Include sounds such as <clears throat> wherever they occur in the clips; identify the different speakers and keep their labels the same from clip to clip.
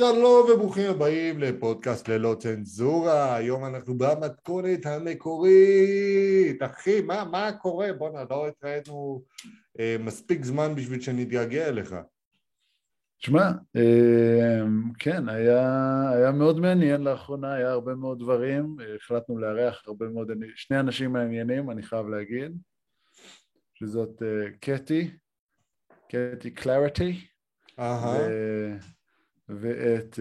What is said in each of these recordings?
Speaker 1: שלום וברוכים הבאים לפודקאסט ללא צנזורה, היום אנחנו במתכונת המקורית. אחי, מה, מה קורה? בואנה, לא התראינו אה, מספיק זמן בשביל שנתגעגע אליך.
Speaker 2: שמע, אה, כן, היה, היה מאוד מעניין לאחרונה, היה הרבה מאוד דברים, החלטנו לארח הרבה מאוד, שני אנשים מעניינים, אני חייב להגיד, שזאת אה, קטי, קטי קלריטי, ואת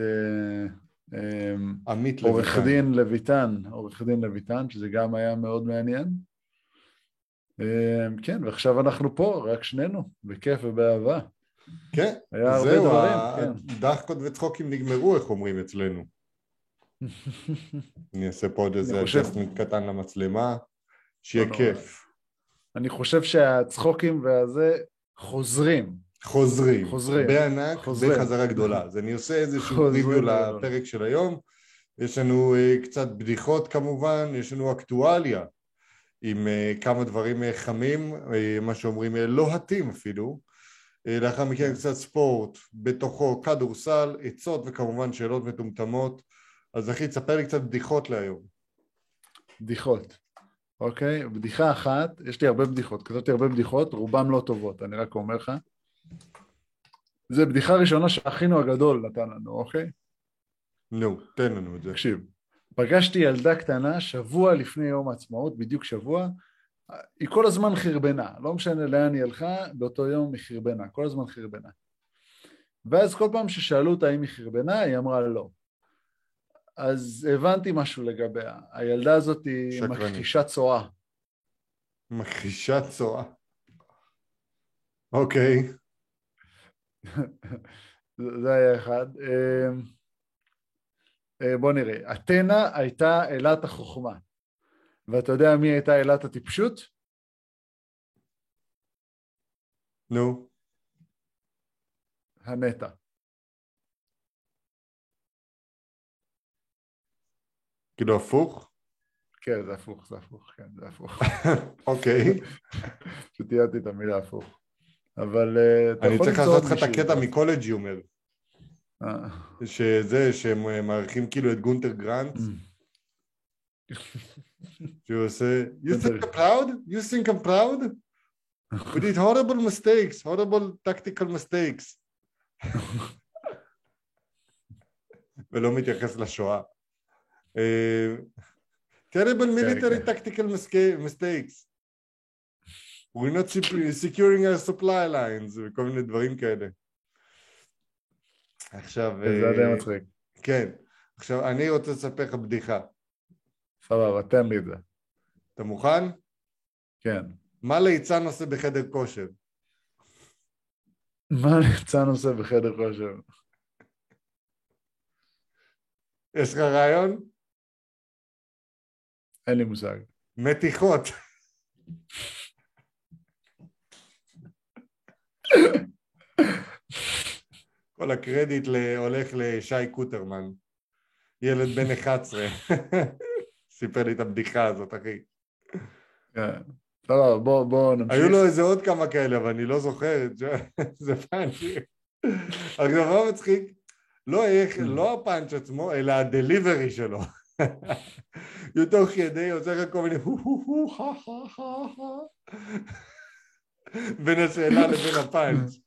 Speaker 2: אה,
Speaker 1: עמית
Speaker 2: עורך דין לויטן, עורך דין לויטן, שזה גם היה מאוד מעניין. כן, ועכשיו אנחנו פה, רק שנינו, בכיף ובאהבה.
Speaker 1: כן,
Speaker 2: היה הרבה
Speaker 1: זהו,
Speaker 2: דברים, כן.
Speaker 1: הדחקות וצחוקים נגמרו, איך אומרים אצלנו. <laughs> אני אעשה פה עוד איזה adjustment קטן למצלמה, שיהיה
Speaker 2: לא.
Speaker 1: כיף.
Speaker 2: אני חושב שהצחוקים והזה חוזרים.
Speaker 1: חוזרים,
Speaker 2: חוזרים.
Speaker 1: בענק,
Speaker 2: חוזרים.
Speaker 1: בחזרה גדולה. אז אני עושה איזשהו ריוויו. לפרק של היום. יש לנו אה, קצת בדיחות כמובן, יש לנו אקטואליה עם אה, כמה דברים אה, חמים, מה שאומרים לוהטים אפילו. אה, לאחר מכן קצת ספורט, בתוכו כדורסל, עצות וכמובן שאלות מטומטמות. אז אחי, תספר לי קצת בדיחות להיום.
Speaker 2: בדיחות, אוקיי? בדיחה אחת, יש לי הרבה בדיחות, כתבתי הרבה בדיחות, רובן לא טובות, אני רק אומר לך. זה בדיחה ראשונה שאחינו הגדול נתן לנו, אוקיי?
Speaker 1: נו, תן לנו את זה.
Speaker 2: תקשיב, פגשתי ילדה קטנה שבוע לפני יום העצמאות, בדיוק שבוע, היא כל הזמן חרבנה, לא משנה לאן היא הלכה, באותו יום היא חרבנה, כל הזמן חרבנה. ואז כל פעם ששאלו אותה אם היא חרבנה, היא אמרה לא. אז הבנתי משהו לגביה, הילדה הזאת היא. מכחישת צואה.
Speaker 1: מכחישת צואה. אוקיי. <laughs>
Speaker 2: זה היה אחד. אה, אה, בוא נראה, אתנה הייתה אלת החוכמה, ואתה יודע מי הייתה אלת הטיפשות?
Speaker 1: נו.
Speaker 2: הנטע.
Speaker 1: כאילו הפוך?
Speaker 2: כן, זה הפוך, זה הפוך, כן, זה הפוך. <laughs>
Speaker 1: אוקיי. <laughs>
Speaker 2: פשוט תיארתי את המילה הפוך. אבל אה, אתה
Speaker 1: אני
Speaker 2: יכול
Speaker 1: צריך
Speaker 2: למצוא
Speaker 1: לעשות
Speaker 2: עוד
Speaker 1: לך את. הקטע מקולג' אומר.
Speaker 2: אה.
Speaker 1: שזה, שהם אה, מארחים כאילו את גונטר גרנט, שהוא עושה You think I'm proud? You think I'm proud? We did horrible mistakes, horrible tactical mistakes. <laughs> ולא מתייחס לשואה. אה, terrible military
Speaker 2: כן.
Speaker 1: tactical mistakes. We're not securing our supply lines וכל מיני דברים כאלה. עכשיו...
Speaker 2: זה
Speaker 1: אה,
Speaker 2: די מצחיק.
Speaker 1: כן. עכשיו, אני רוצה לספר לך בדיחה.
Speaker 2: סבבה, תן לי את זה.
Speaker 1: אתה מוכן?
Speaker 2: כן.
Speaker 1: מה ליצן עושה בחדר כושר?
Speaker 2: מה ליצן עושה בחדר כושר?
Speaker 1: יש לך רעיון?
Speaker 2: אין לי מושג.
Speaker 1: מתיחות. כל הקרדיט הולך לשי קוטרמן, ילד בן 11. <laughs> סיפר לי את הבדיחה הזאת, אחי.
Speaker 2: כן. סבבה, בוא בוא נמשיך.
Speaker 1: היו לו איזה עוד כמה כאלה, אבל אני לא זוכר, <laughs> זה. עכשיו, מה מצחיק? לא איך, לא הפאנץ' עצמו, אלא הדליברי שלו. <laughs> תוך כדי עושה לך כל מיני הו הו הו, חה חה חה חה. בין השאלה לבין הפאנץ'.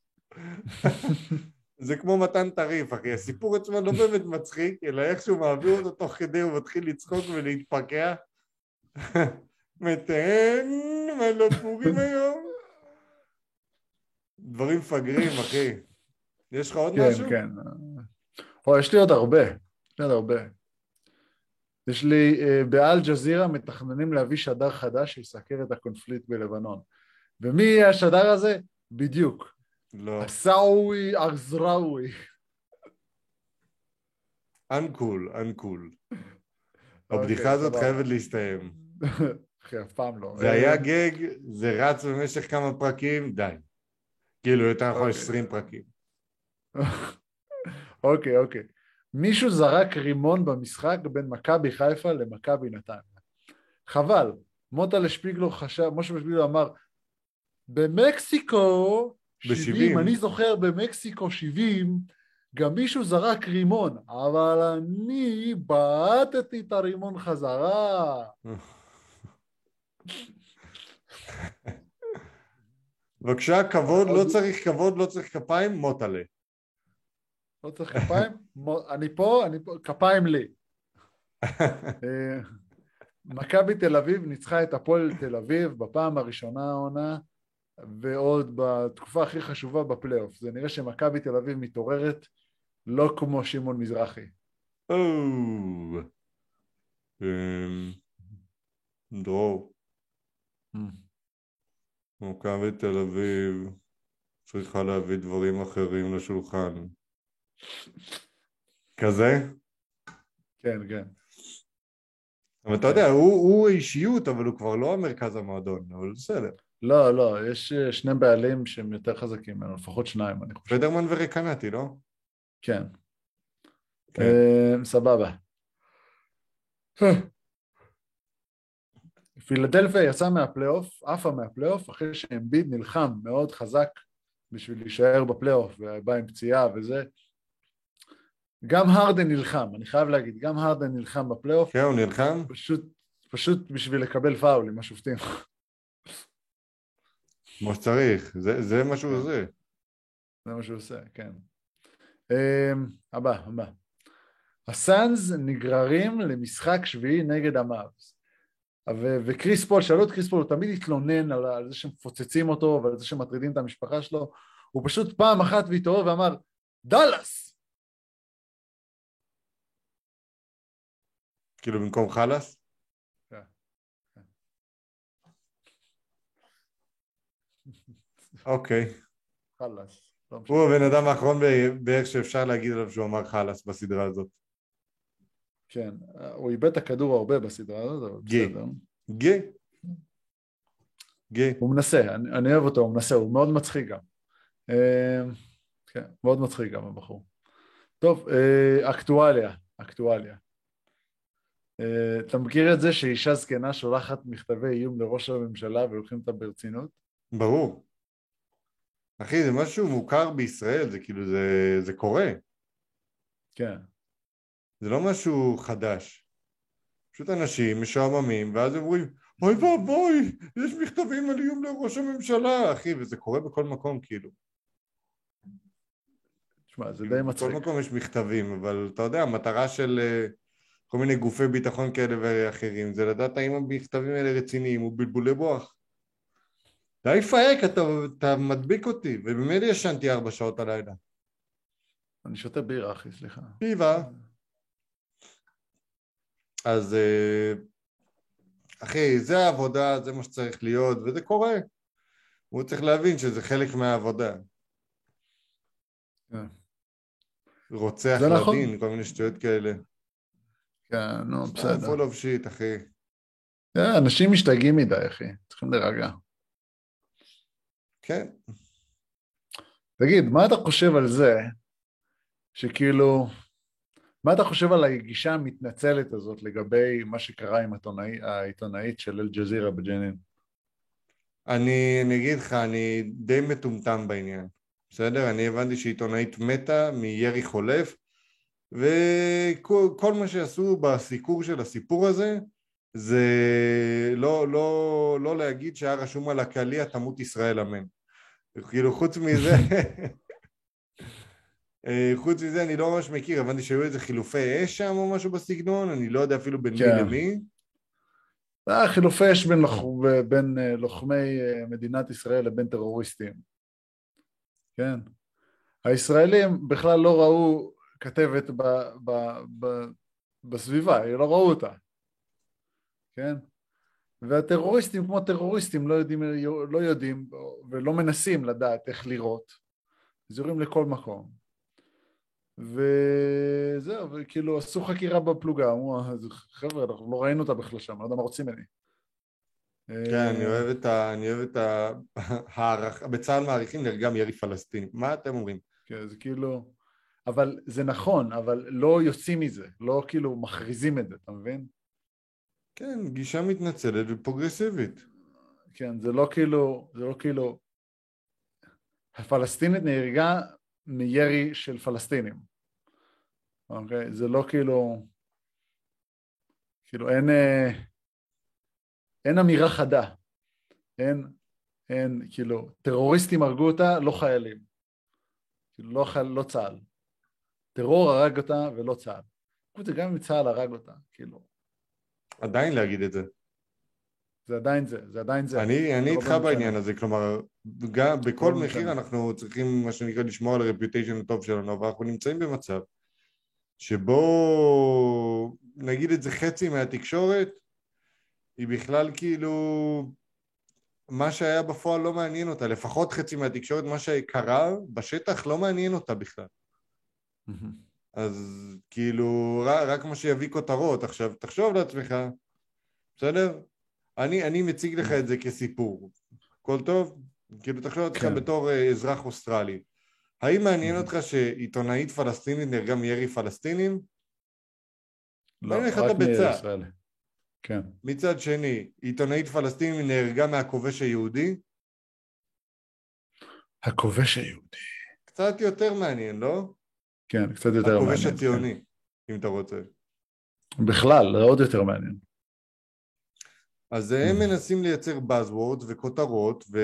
Speaker 1: זה כמו מתן טריף, אחי. הסיפור עצמו לא באמת מצחיק, אלא איך שהוא מעביר אותו תוך כדי הוא מתחיל לצחוק ולהתפקע. מתן, מה לא פורים היום? דברים מפגרים, אחי. יש לך עוד
Speaker 2: כן,
Speaker 1: משהו?
Speaker 2: כן. או, יש לי עוד הרבה. יש לי עוד הרבה. יש לי, אה, באל-ג'זירה מתכננים להביא שדר חדש שיסקר את הקונפליט בלבנון. ומי יהיה השדר הזה? בדיוק.
Speaker 1: לא.
Speaker 2: עסאווי ארזראווי.
Speaker 1: אנקול, אנקול.
Speaker 2: אוקיי,
Speaker 1: הבדיחה הזאת. חייבת להסתיים. <laughs>
Speaker 2: אחי, אף פעם לא.
Speaker 1: זה היה גג, זה רץ במשך כמה פרקים, די. כאילו, יותר נכון,
Speaker 2: אוקיי.
Speaker 1: 20 פרקים. <laughs>
Speaker 2: אוקיי, אוקיי. מישהו זרק רימון במשחק בין מכבי חיפה למכבי נתניה. חבל. מוטלה שפיגלו חשב, משה שפיגלו אמר, במקסיקו,
Speaker 1: ב-
Speaker 2: 70,
Speaker 1: 70.
Speaker 2: אני זוכר במקסיקו 70, גם מישהו זרק רימון, אבל אני בעטתי את הרימון חזרה. <laughs>
Speaker 1: בבקשה, כבוד, לא צריך כבוד, לא צריך כפיים, מוטלה.
Speaker 2: לא צריך כפיים? <laughs> אני פה, אני פה, כפיים לי. <laughs> אה, מכבי תל אביב ניצחה את הפועל תל אביב בפעם הראשונה העונה, ועוד בתקופה הכי חשובה בפלייאוף. זה נראה שמכבי תל אביב מתעוררת לא כמו שמעון מזרחי.
Speaker 1: או. אמ, דרור, מכבי תל אביב צריכה להביא דברים אחרים לשולחן. כזה?
Speaker 2: כן, כן.
Speaker 1: אבל אתה יודע, הוא, הוא אישיות, אבל הוא כבר לא המרכז המועדון, אבל בסדר.
Speaker 2: לא, לא, יש אה, שני בעלים שהם יותר חזקים ממנו, לפחות שניים, אני חושב.
Speaker 1: פדרמן ורקנטי, לא?
Speaker 2: כן.
Speaker 1: כן.
Speaker 2: אה, סבבה. פילדלפיה יצאה מהפלייאוף, עפה מהפלייאוף, אחרי שאמביד נלחם מאוד חזק בשביל להישאר בפלייאוף, ובא עם פציעה וזה. גם הרדן נלחם, אני חייב להגיד, גם הרדן נלחם בפלייאוף,
Speaker 1: כן, הוא נלחם?
Speaker 2: פשוט, פשוט בשביל לקבל פאול עם השופטים.
Speaker 1: כמו שצריך, זה, זה מה שהוא עושה.
Speaker 2: זה מה שהוא עושה, כן. אמ, הבא, הבא. הסאנז נגררים למשחק שביעי נגד המאבס. ו- וקריס פול, שאלו את קריס פול, הוא תמיד התלונן על, על זה שמפוצצים אותו ועל זה שמטרידים את המשפחה שלו, הוא פשוט פעם אחת והתעורר ואמר, דאלאס!
Speaker 1: כאילו במקום חלאס?
Speaker 2: כן.
Speaker 1: אוקיי.
Speaker 2: חלאס. לא.
Speaker 1: הוא הבן אדם האחרון בערך שאפשר להגיד עליו שהוא אמר חלאס בסדרה הזאת.
Speaker 2: כן, הוא איבד את הכדור הרבה בסדרה הזאת, אבל. בסדר.
Speaker 1: גי. גי.
Speaker 2: הוא מנסה, אני, אני אוהב אותו, הוא מנסה, הוא מאוד מצחיק גם. אה, כן, מאוד מצחיק גם הבחור. טוב, אה, אקטואליה, אקטואליה. אה, אתה מכיר את זה שאישה זקנה שולחת מכתבי איום לראש הממשלה ולוקחים אותה ברצינות?
Speaker 1: ברור. אחי, זה משהו מוכר בישראל, זה כאילו, זה, זה קורה.
Speaker 2: כן,
Speaker 1: זה לא משהו חדש. פשוט אנשים משועממים, ואז אומרים, אוי ואבוי, יש מכתבים על איום לראש הממשלה, אחי, וזה קורה בכל מקום, כאילו.
Speaker 2: תשמע, זה די מצחיק.
Speaker 1: בכל מקום יש מכתבים, אבל אתה יודע, המטרה של אה, כל מיני גופי ביטחון כאלה ואחרים זה לדעת האם המכתבים האלה רציניים או בלבולי מוח. די פייק, אתה, אתה מדביק אותי, ובמילא ישנתי ארבע שעות הלילה.
Speaker 2: אני שותה בירה, אחי, סליחה.
Speaker 1: פיבה. אז אה, אחי, זה העבודה, זה מה שצריך להיות, וזה קורה. הוא צריך להבין שזה חלק מהעבודה.
Speaker 2: כן.
Speaker 1: רוצח
Speaker 2: נכון.
Speaker 1: לדין, כל מיני שטויות כאלה.
Speaker 2: כן, נו, בסדר.
Speaker 1: full of shit, אחי.
Speaker 2: אה, אנשים משתגעים מדי, אחי, צריכים להירגע.
Speaker 1: כן.
Speaker 2: תגיד, מה אתה חושב על זה שכאילו, מה אתה חושב על הגישה המתנצלת הזאת לגבי מה שקרה עם העיתונאי, העיתונאית של אל-ג'זירה בג'נין?
Speaker 1: אני, אני אגיד לך, אני די מטומטם בעניין, בסדר? אני הבנתי שעיתונאית מתה מירי חולף, וכל כל מה שעשו בסיקור של הסיפור הזה, זה לא, לא, לא להגיד שהיה רשום על הקליע תמות ישראל אמן. כאילו חוץ מזה, <laughs> אה, חוץ מזה אני לא ממש מכיר, הבנתי שהיו איזה חילופי אש שם או משהו בסגנון, אני לא יודע אפילו בין מי
Speaker 2: כן.
Speaker 1: למי.
Speaker 2: זה היה חילופי אש בין, לוח... בין אה, לוחמי אה, מדינת ישראל לבין טרוריסטים. כן. הישראלים בכלל לא ראו כתבת ב... ב... ב... בסביבה, לא ראו אותה. כן? והטרוריסטים כמו טרוריסטים לא יודעים, לא יודעים ולא מנסים לדעת איך לירות. אז יורים לכל מקום. וזהו, וכאילו עשו חקירה בפלוגה, אמרו, "אז חבר'ה, אנחנו לא ראינו אותה בכלל שם, לא יודע מה רוצים ממני.
Speaker 1: כן, אני אוהב את ה... אני אוהב את ה... הערך... בצה"ל מעריכים גם ירי פלסטיני. מה אתם אומרים?
Speaker 2: כן, זה כאילו... אבל זה נכון, אבל לא יוצאים מזה, לא כאילו מכריזים את זה, אתה מבין?
Speaker 1: כן, גישה מתנצלת ופרוגרסיבית.
Speaker 2: כן, זה לא כאילו, זה לא כאילו... הפלסטינית נהרגה מירי של פלסטינים. אוקיי? זה לא כאילו... כאילו אין, אה, אין אמירה חדה. אין, אין, כאילו, טרוריסטים הרגו אותה, לא חיילים. כאילו, לא, חייל, לא צה"ל. טרור הרג אותה ולא צה"ל. זה גם אם צה"ל הרג אותה, כאילו.
Speaker 1: עדיין להגיד את זה.
Speaker 2: זה עדיין זה, זה עדיין זה.
Speaker 1: אני, אני לא איתך בעניין הזה, כלומר, גם בכל מחיר אנחנו צריכים, מה שנקרא, לשמור על הרפיוטיישן הטוב שלנו, אבל אנחנו נמצאים במצב שבו, נגיד את זה חצי מהתקשורת, היא בכלל כאילו, מה שהיה בפועל לא מעניין אותה, לפחות חצי מהתקשורת, מה שקרה בשטח לא מעניין אותה בכלל. אז כאילו, רק, רק מה שיביא כותרות. עכשיו, תחשוב לעצמך, בסדר? אני, אני מציג לך את זה כסיפור. הכל טוב? כאילו, תחשוב לעצמך כן. בתור uh, אזרח אוסטרלי. האם מעניין אותך שעיתונאית פלסטינית נהרגה מירי פלסטינים?
Speaker 2: לא, רק מישראל. כן.
Speaker 1: מצד שני, עיתונאית פלסטינית נהרגה מהכובש היהודי?
Speaker 2: הכובש היהודי.
Speaker 1: קצת יותר מעניין, לא?
Speaker 2: כן, קצת יותר מעניין.
Speaker 1: הכובש הציוני, כן. אם אתה רוצה.
Speaker 2: בכלל, זה עוד יותר מעניין.
Speaker 1: אז הם מנסים לייצר buzzword וכותרות, ו...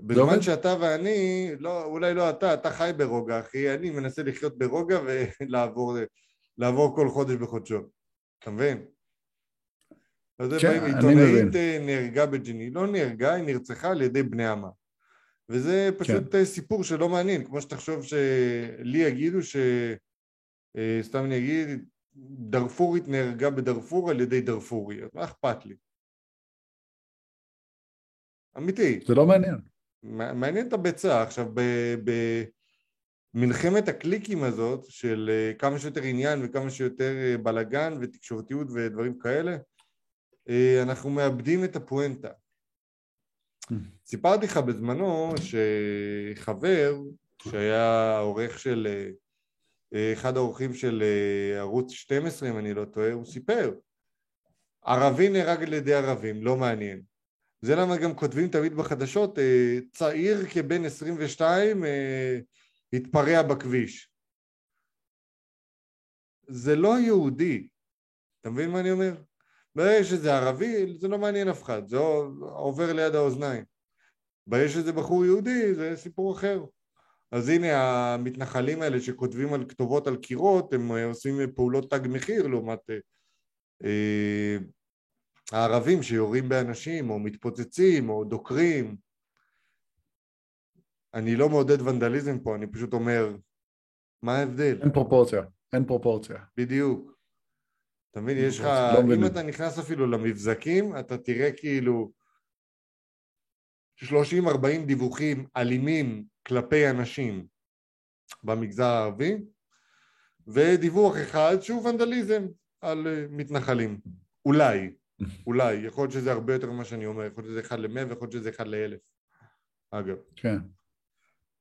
Speaker 1: בזמן שאתה ואני, לא, אולי לא אתה, אתה חי ברוגע, אחי, אני מנסה לחיות ברוגע ולעבור כל חודש בחודשו. אתה מבין? אז כן, באים, עיתונאית אה, נהרגה בג'יני, לא נהרגה, היא נרצחה על ידי בני עמה. וזה פשוט כן. אה, סיפור שלא מעניין, כמו שתחשוב שלי יגידו ש... אה, סתם אני אגיד, דרפורית נהרגה בדרפור על ידי דרפורי, אז מה אכפת לי? אמיתי.
Speaker 2: זה לא מעניין.
Speaker 1: מעניין את הביצה. עכשיו, במלחמת הקליקים הזאת, של אה, כמה שיותר עניין וכמה שיותר בלאגן ותקשורתיות ודברים כאלה, אנחנו מאבדים את הפואנטה. סיפרתי לך בזמנו שחבר, שהיה עורך של אחד האורחים של אה, ערוץ 12 אם אני לא טועה, הוא סיפר ערבי נהרג על ידי ערבים, לא מעניין. זה למה גם כותבים תמיד בחדשות, אה, צעיר כבן 22 אה, התפרע בכביש. זה לא יהודי, אתה מבין מה אני אומר? ברגע שזה ערבי, זה לא מעניין אף אחד, זה עובר ליד האוזניים. ברגע שזה בחור יהודי, זה סיפור אחר. אז הנה המתנחלים האלה שכותבים על כתובות על קירות הם אה, עושים פעולות תג מחיר לעומת אה, אה, הערבים שיורים באנשים או מתפוצצים או דוקרים אני לא מעודד ונדליזם פה, אני פשוט אומר מה ההבדל?
Speaker 2: אין פרופורציה, אין פרופורציה.
Speaker 1: בדיוק. אתה מבין, יש לך, לא אם אתה נכנס אפילו למבזקים, אתה תראה כאילו 30-40 דיווחים אלימים כלפי אנשים במגזר הערבי, ודיווח אחד שהוא ונדליזם על אה, מתנחלים. אולי, <laughs> אולי, יכול להיות שזה הרבה יותר ממה שאני אומר, יכול להיות שזה אחד למאה ויכול להיות שזה אחד לאלף, אגב.
Speaker 2: כן.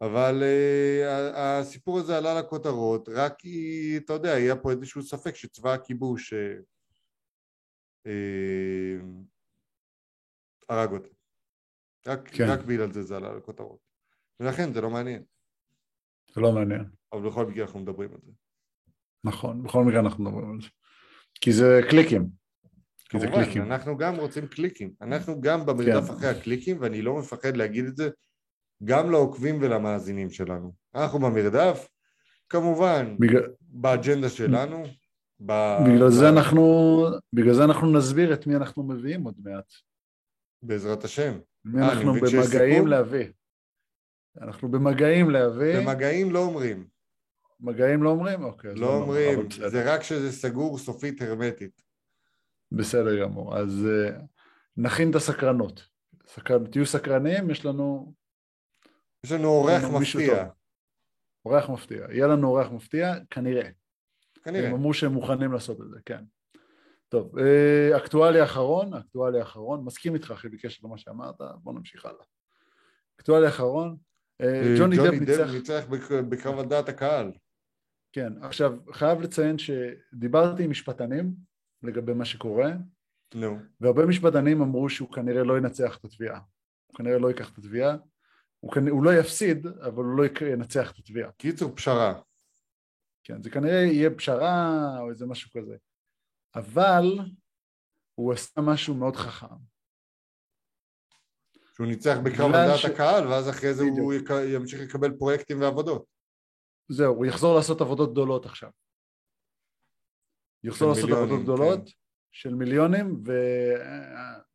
Speaker 1: אבל uh, הסיפור הזה עלה לכותרות רק כי, אתה יודע, היה פה איזשהו ספק שצבא הכיבוש uh, uh, הרג אותה. רק, כן. רק בגלל זה זה עלה לכותרות. ולכן זה לא מעניין.
Speaker 2: זה לא מעניין.
Speaker 1: אבל בכל מקרה אנחנו מדברים על זה.
Speaker 2: נכון, בכל מקרה אנחנו מדברים על זה. כי זה קליקים.
Speaker 1: קליקים. אנחנו גם רוצים קליקים. אנחנו גם במרדף כן. אחרי הקליקים, ואני לא מפחד להגיד את זה גם לעוקבים ולמאזינים שלנו. אנחנו במרדף, כמובן, בגלל... באג'נדה שלנו.
Speaker 2: ב... בגלל, זה אנחנו, בגלל זה אנחנו נסביר את מי אנחנו מביאים עוד מעט.
Speaker 1: בעזרת השם.
Speaker 2: מי אה, אנחנו במגעים להביא. אנחנו במגעים להביא.
Speaker 1: במגעים לא אומרים.
Speaker 2: מגעים לא אומרים? אוקיי.
Speaker 1: לא אומרים, זה רק כשזה סגור סופית הרמטית.
Speaker 2: בסדר גמור, אז uh, נכין את הסקרנות. סקר... תהיו סקרנים, יש לנו...
Speaker 1: יש לנו אורח מפתיע.
Speaker 2: אורח מפתיע. יהיה לנו אורח מפתיע, כנראה. כנראה. הם אמרו שהם מוכנים לעשות את זה, כן. טוב, אה, אקטואליה אחרון, אקטואליה אחרון, מסכים איתך אחי בקשר למה שאמרת, בוא נמשיך הלאה. אקטואליה אחרון,
Speaker 1: אה, אה, ג'וני דב ניצח... ניצח בקרב הדעת הקהל.
Speaker 2: כן, עכשיו חייב לציין שדיברתי עם משפטנים לגבי מה שקורה,
Speaker 1: נו.
Speaker 2: והרבה משפטנים אמרו שהוא כנראה לא ינצח את התביעה, הוא כנראה לא ייקח את התביעה, הוא, כנ... הוא לא יפסיד, אבל הוא לא ינצח את התביעה.
Speaker 1: קיצור, פשרה.
Speaker 2: כן, זה כנראה יהיה פשרה או איזה משהו כזה. אבל הוא עשה משהו מאוד חכם.
Speaker 1: שהוא ניצח בקרב על דעת
Speaker 2: ש...
Speaker 1: הקהל, ואז אחרי זה
Speaker 2: בדיוק.
Speaker 1: הוא יק... ימשיך לקבל פרויקטים ועבודות.
Speaker 2: זהו, הוא יחזור לעשות עבודות גדולות עכשיו. יחזור לעשות
Speaker 1: מיליונים,
Speaker 2: עבודות גדולות
Speaker 1: כן.
Speaker 2: של מיליונים,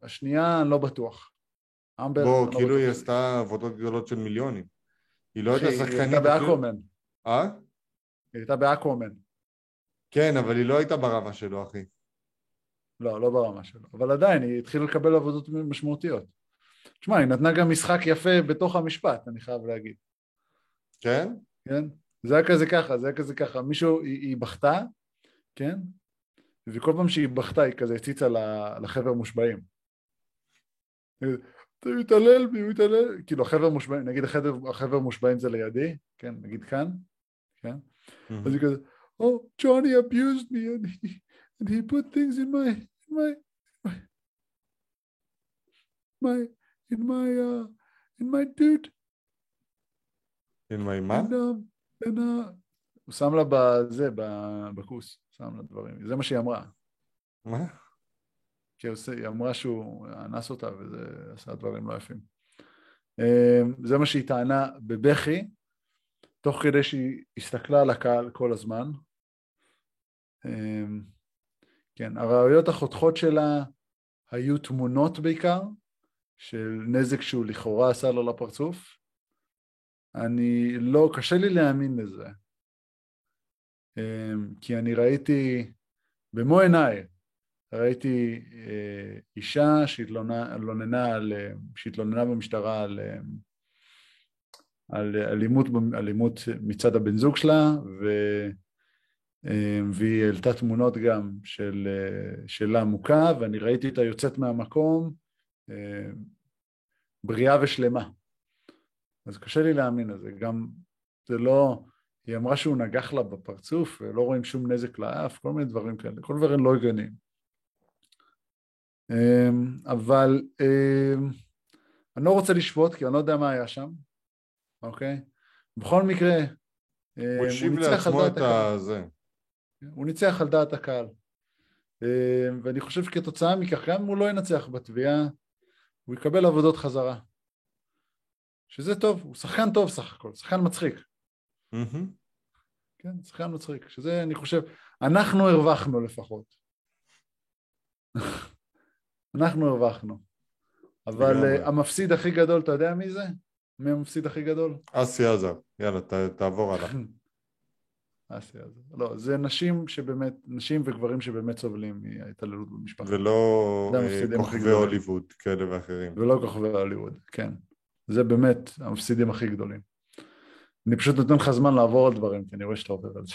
Speaker 2: והשנייה אני לא בטוח. אמבר,
Speaker 1: בוא,
Speaker 2: לא
Speaker 1: כאילו. היא עשתה עבודות גדולות של מיליונים. היא לא הייתה
Speaker 2: אחי, היא
Speaker 1: שחקנית...
Speaker 2: הייתה באקוומן.
Speaker 1: אה?
Speaker 2: היא הייתה באקוומן.
Speaker 1: כן, אבל היא לא הייתה ברמה שלו, אחי.
Speaker 2: לא, לא ברמה שלו. אבל עדיין, היא התחילה לקבל עבודות משמעותיות. תשמע, היא נתנה גם משחק יפה בתוך המשפט, אני חייב להגיד.
Speaker 1: כן?
Speaker 2: כן? זה היה כזה ככה, זה היה כזה ככה. מישהו, היא, היא בכתה, כן? וכל פעם שהיא בכתה היא כזה הציצה לחבר מושבעים. אתה מתעלל בי, הוא מתעלל, כאילו החבר מושבעים, נגיד החבר, החבר מושבעים זה לידי, כן, נגיד כאן, כן? אז היא כזה, Oh, Johnny abused me and he, and he put things in my, in my, my, in my, uh, in my dude.
Speaker 1: אין מה, מה?
Speaker 2: And, um, and, uh, הוא שם לה בזה, בכוס, שם לה דברים, זה מה שהיא אמרה.
Speaker 1: מה?
Speaker 2: כי היא אמרה שהוא אנס אותה וזה עשה דברים לא יפים. אמ, זה מה שהיא טענה בבכי, תוך כדי שהיא הסתכלה על הקהל כל הזמן. אמ, כן, הראיות החותכות שלה היו תמונות בעיקר, של נזק שהוא לכאורה עשה לו לפרצוף. אני לא, קשה לי להאמין לזה. אמ, כי אני ראיתי במו עיניי ראיתי אה, אישה שהתלוננה, על, שהתלוננה במשטרה על, על אלימות, אלימות מצד הבן זוג שלה ו, אה, והיא העלתה תמונות גם של, אה, שלה מוכה ואני ראיתי אותה יוצאת מהמקום אה, בריאה ושלמה. אז קשה לי להאמין לזה, גם זה לא, היא אמרה שהוא נגח לה בפרצוף ולא רואים שום נזק לאף, כל מיני דברים כאלה, כל דברים לא הגיוניים. אמ, אבל אמ, אני לא רוצה לשפוט כי אני לא יודע מה היה שם, אוקיי? בכל מקרה, אמ,
Speaker 1: הוא השיב
Speaker 2: ניצח על
Speaker 1: לעצמו
Speaker 2: דעת
Speaker 1: את
Speaker 2: הקהל.
Speaker 1: הזה.
Speaker 2: הוא ניצח על דעת הקהל. ואני חושב שכתוצאה מכך, גם אם הוא לא ינצח בתביעה, הוא יקבל עבודות חזרה. שזה טוב, הוא שחקן טוב סך הכל, שחקן מצחיק. כן, שחקן מצחיק, שזה אני חושב, אנחנו הרווחנו לפחות. <laughs> אנחנו הרווחנו. אבל uh, המפסיד הכי גדול, אתה יודע מי זה? מי המפסיד הכי גדול?
Speaker 1: אסי עזר. יאללה, ת, תעבור הלאה. <laughs>
Speaker 2: אסי הזה. לא, זה נשים שבאמת, נשים וגברים שבאמת סובלים מהתעללות במשפחה.
Speaker 1: ולא אה, כוכבי. הוליווד כאלה ואחרים.
Speaker 2: ולא כוכבי הוליווד, כן. זה באמת המפסידים הכי גדולים. אני פשוט נותן לך זמן לעבור על דברים, כי אני רואה שאתה עובר על זה.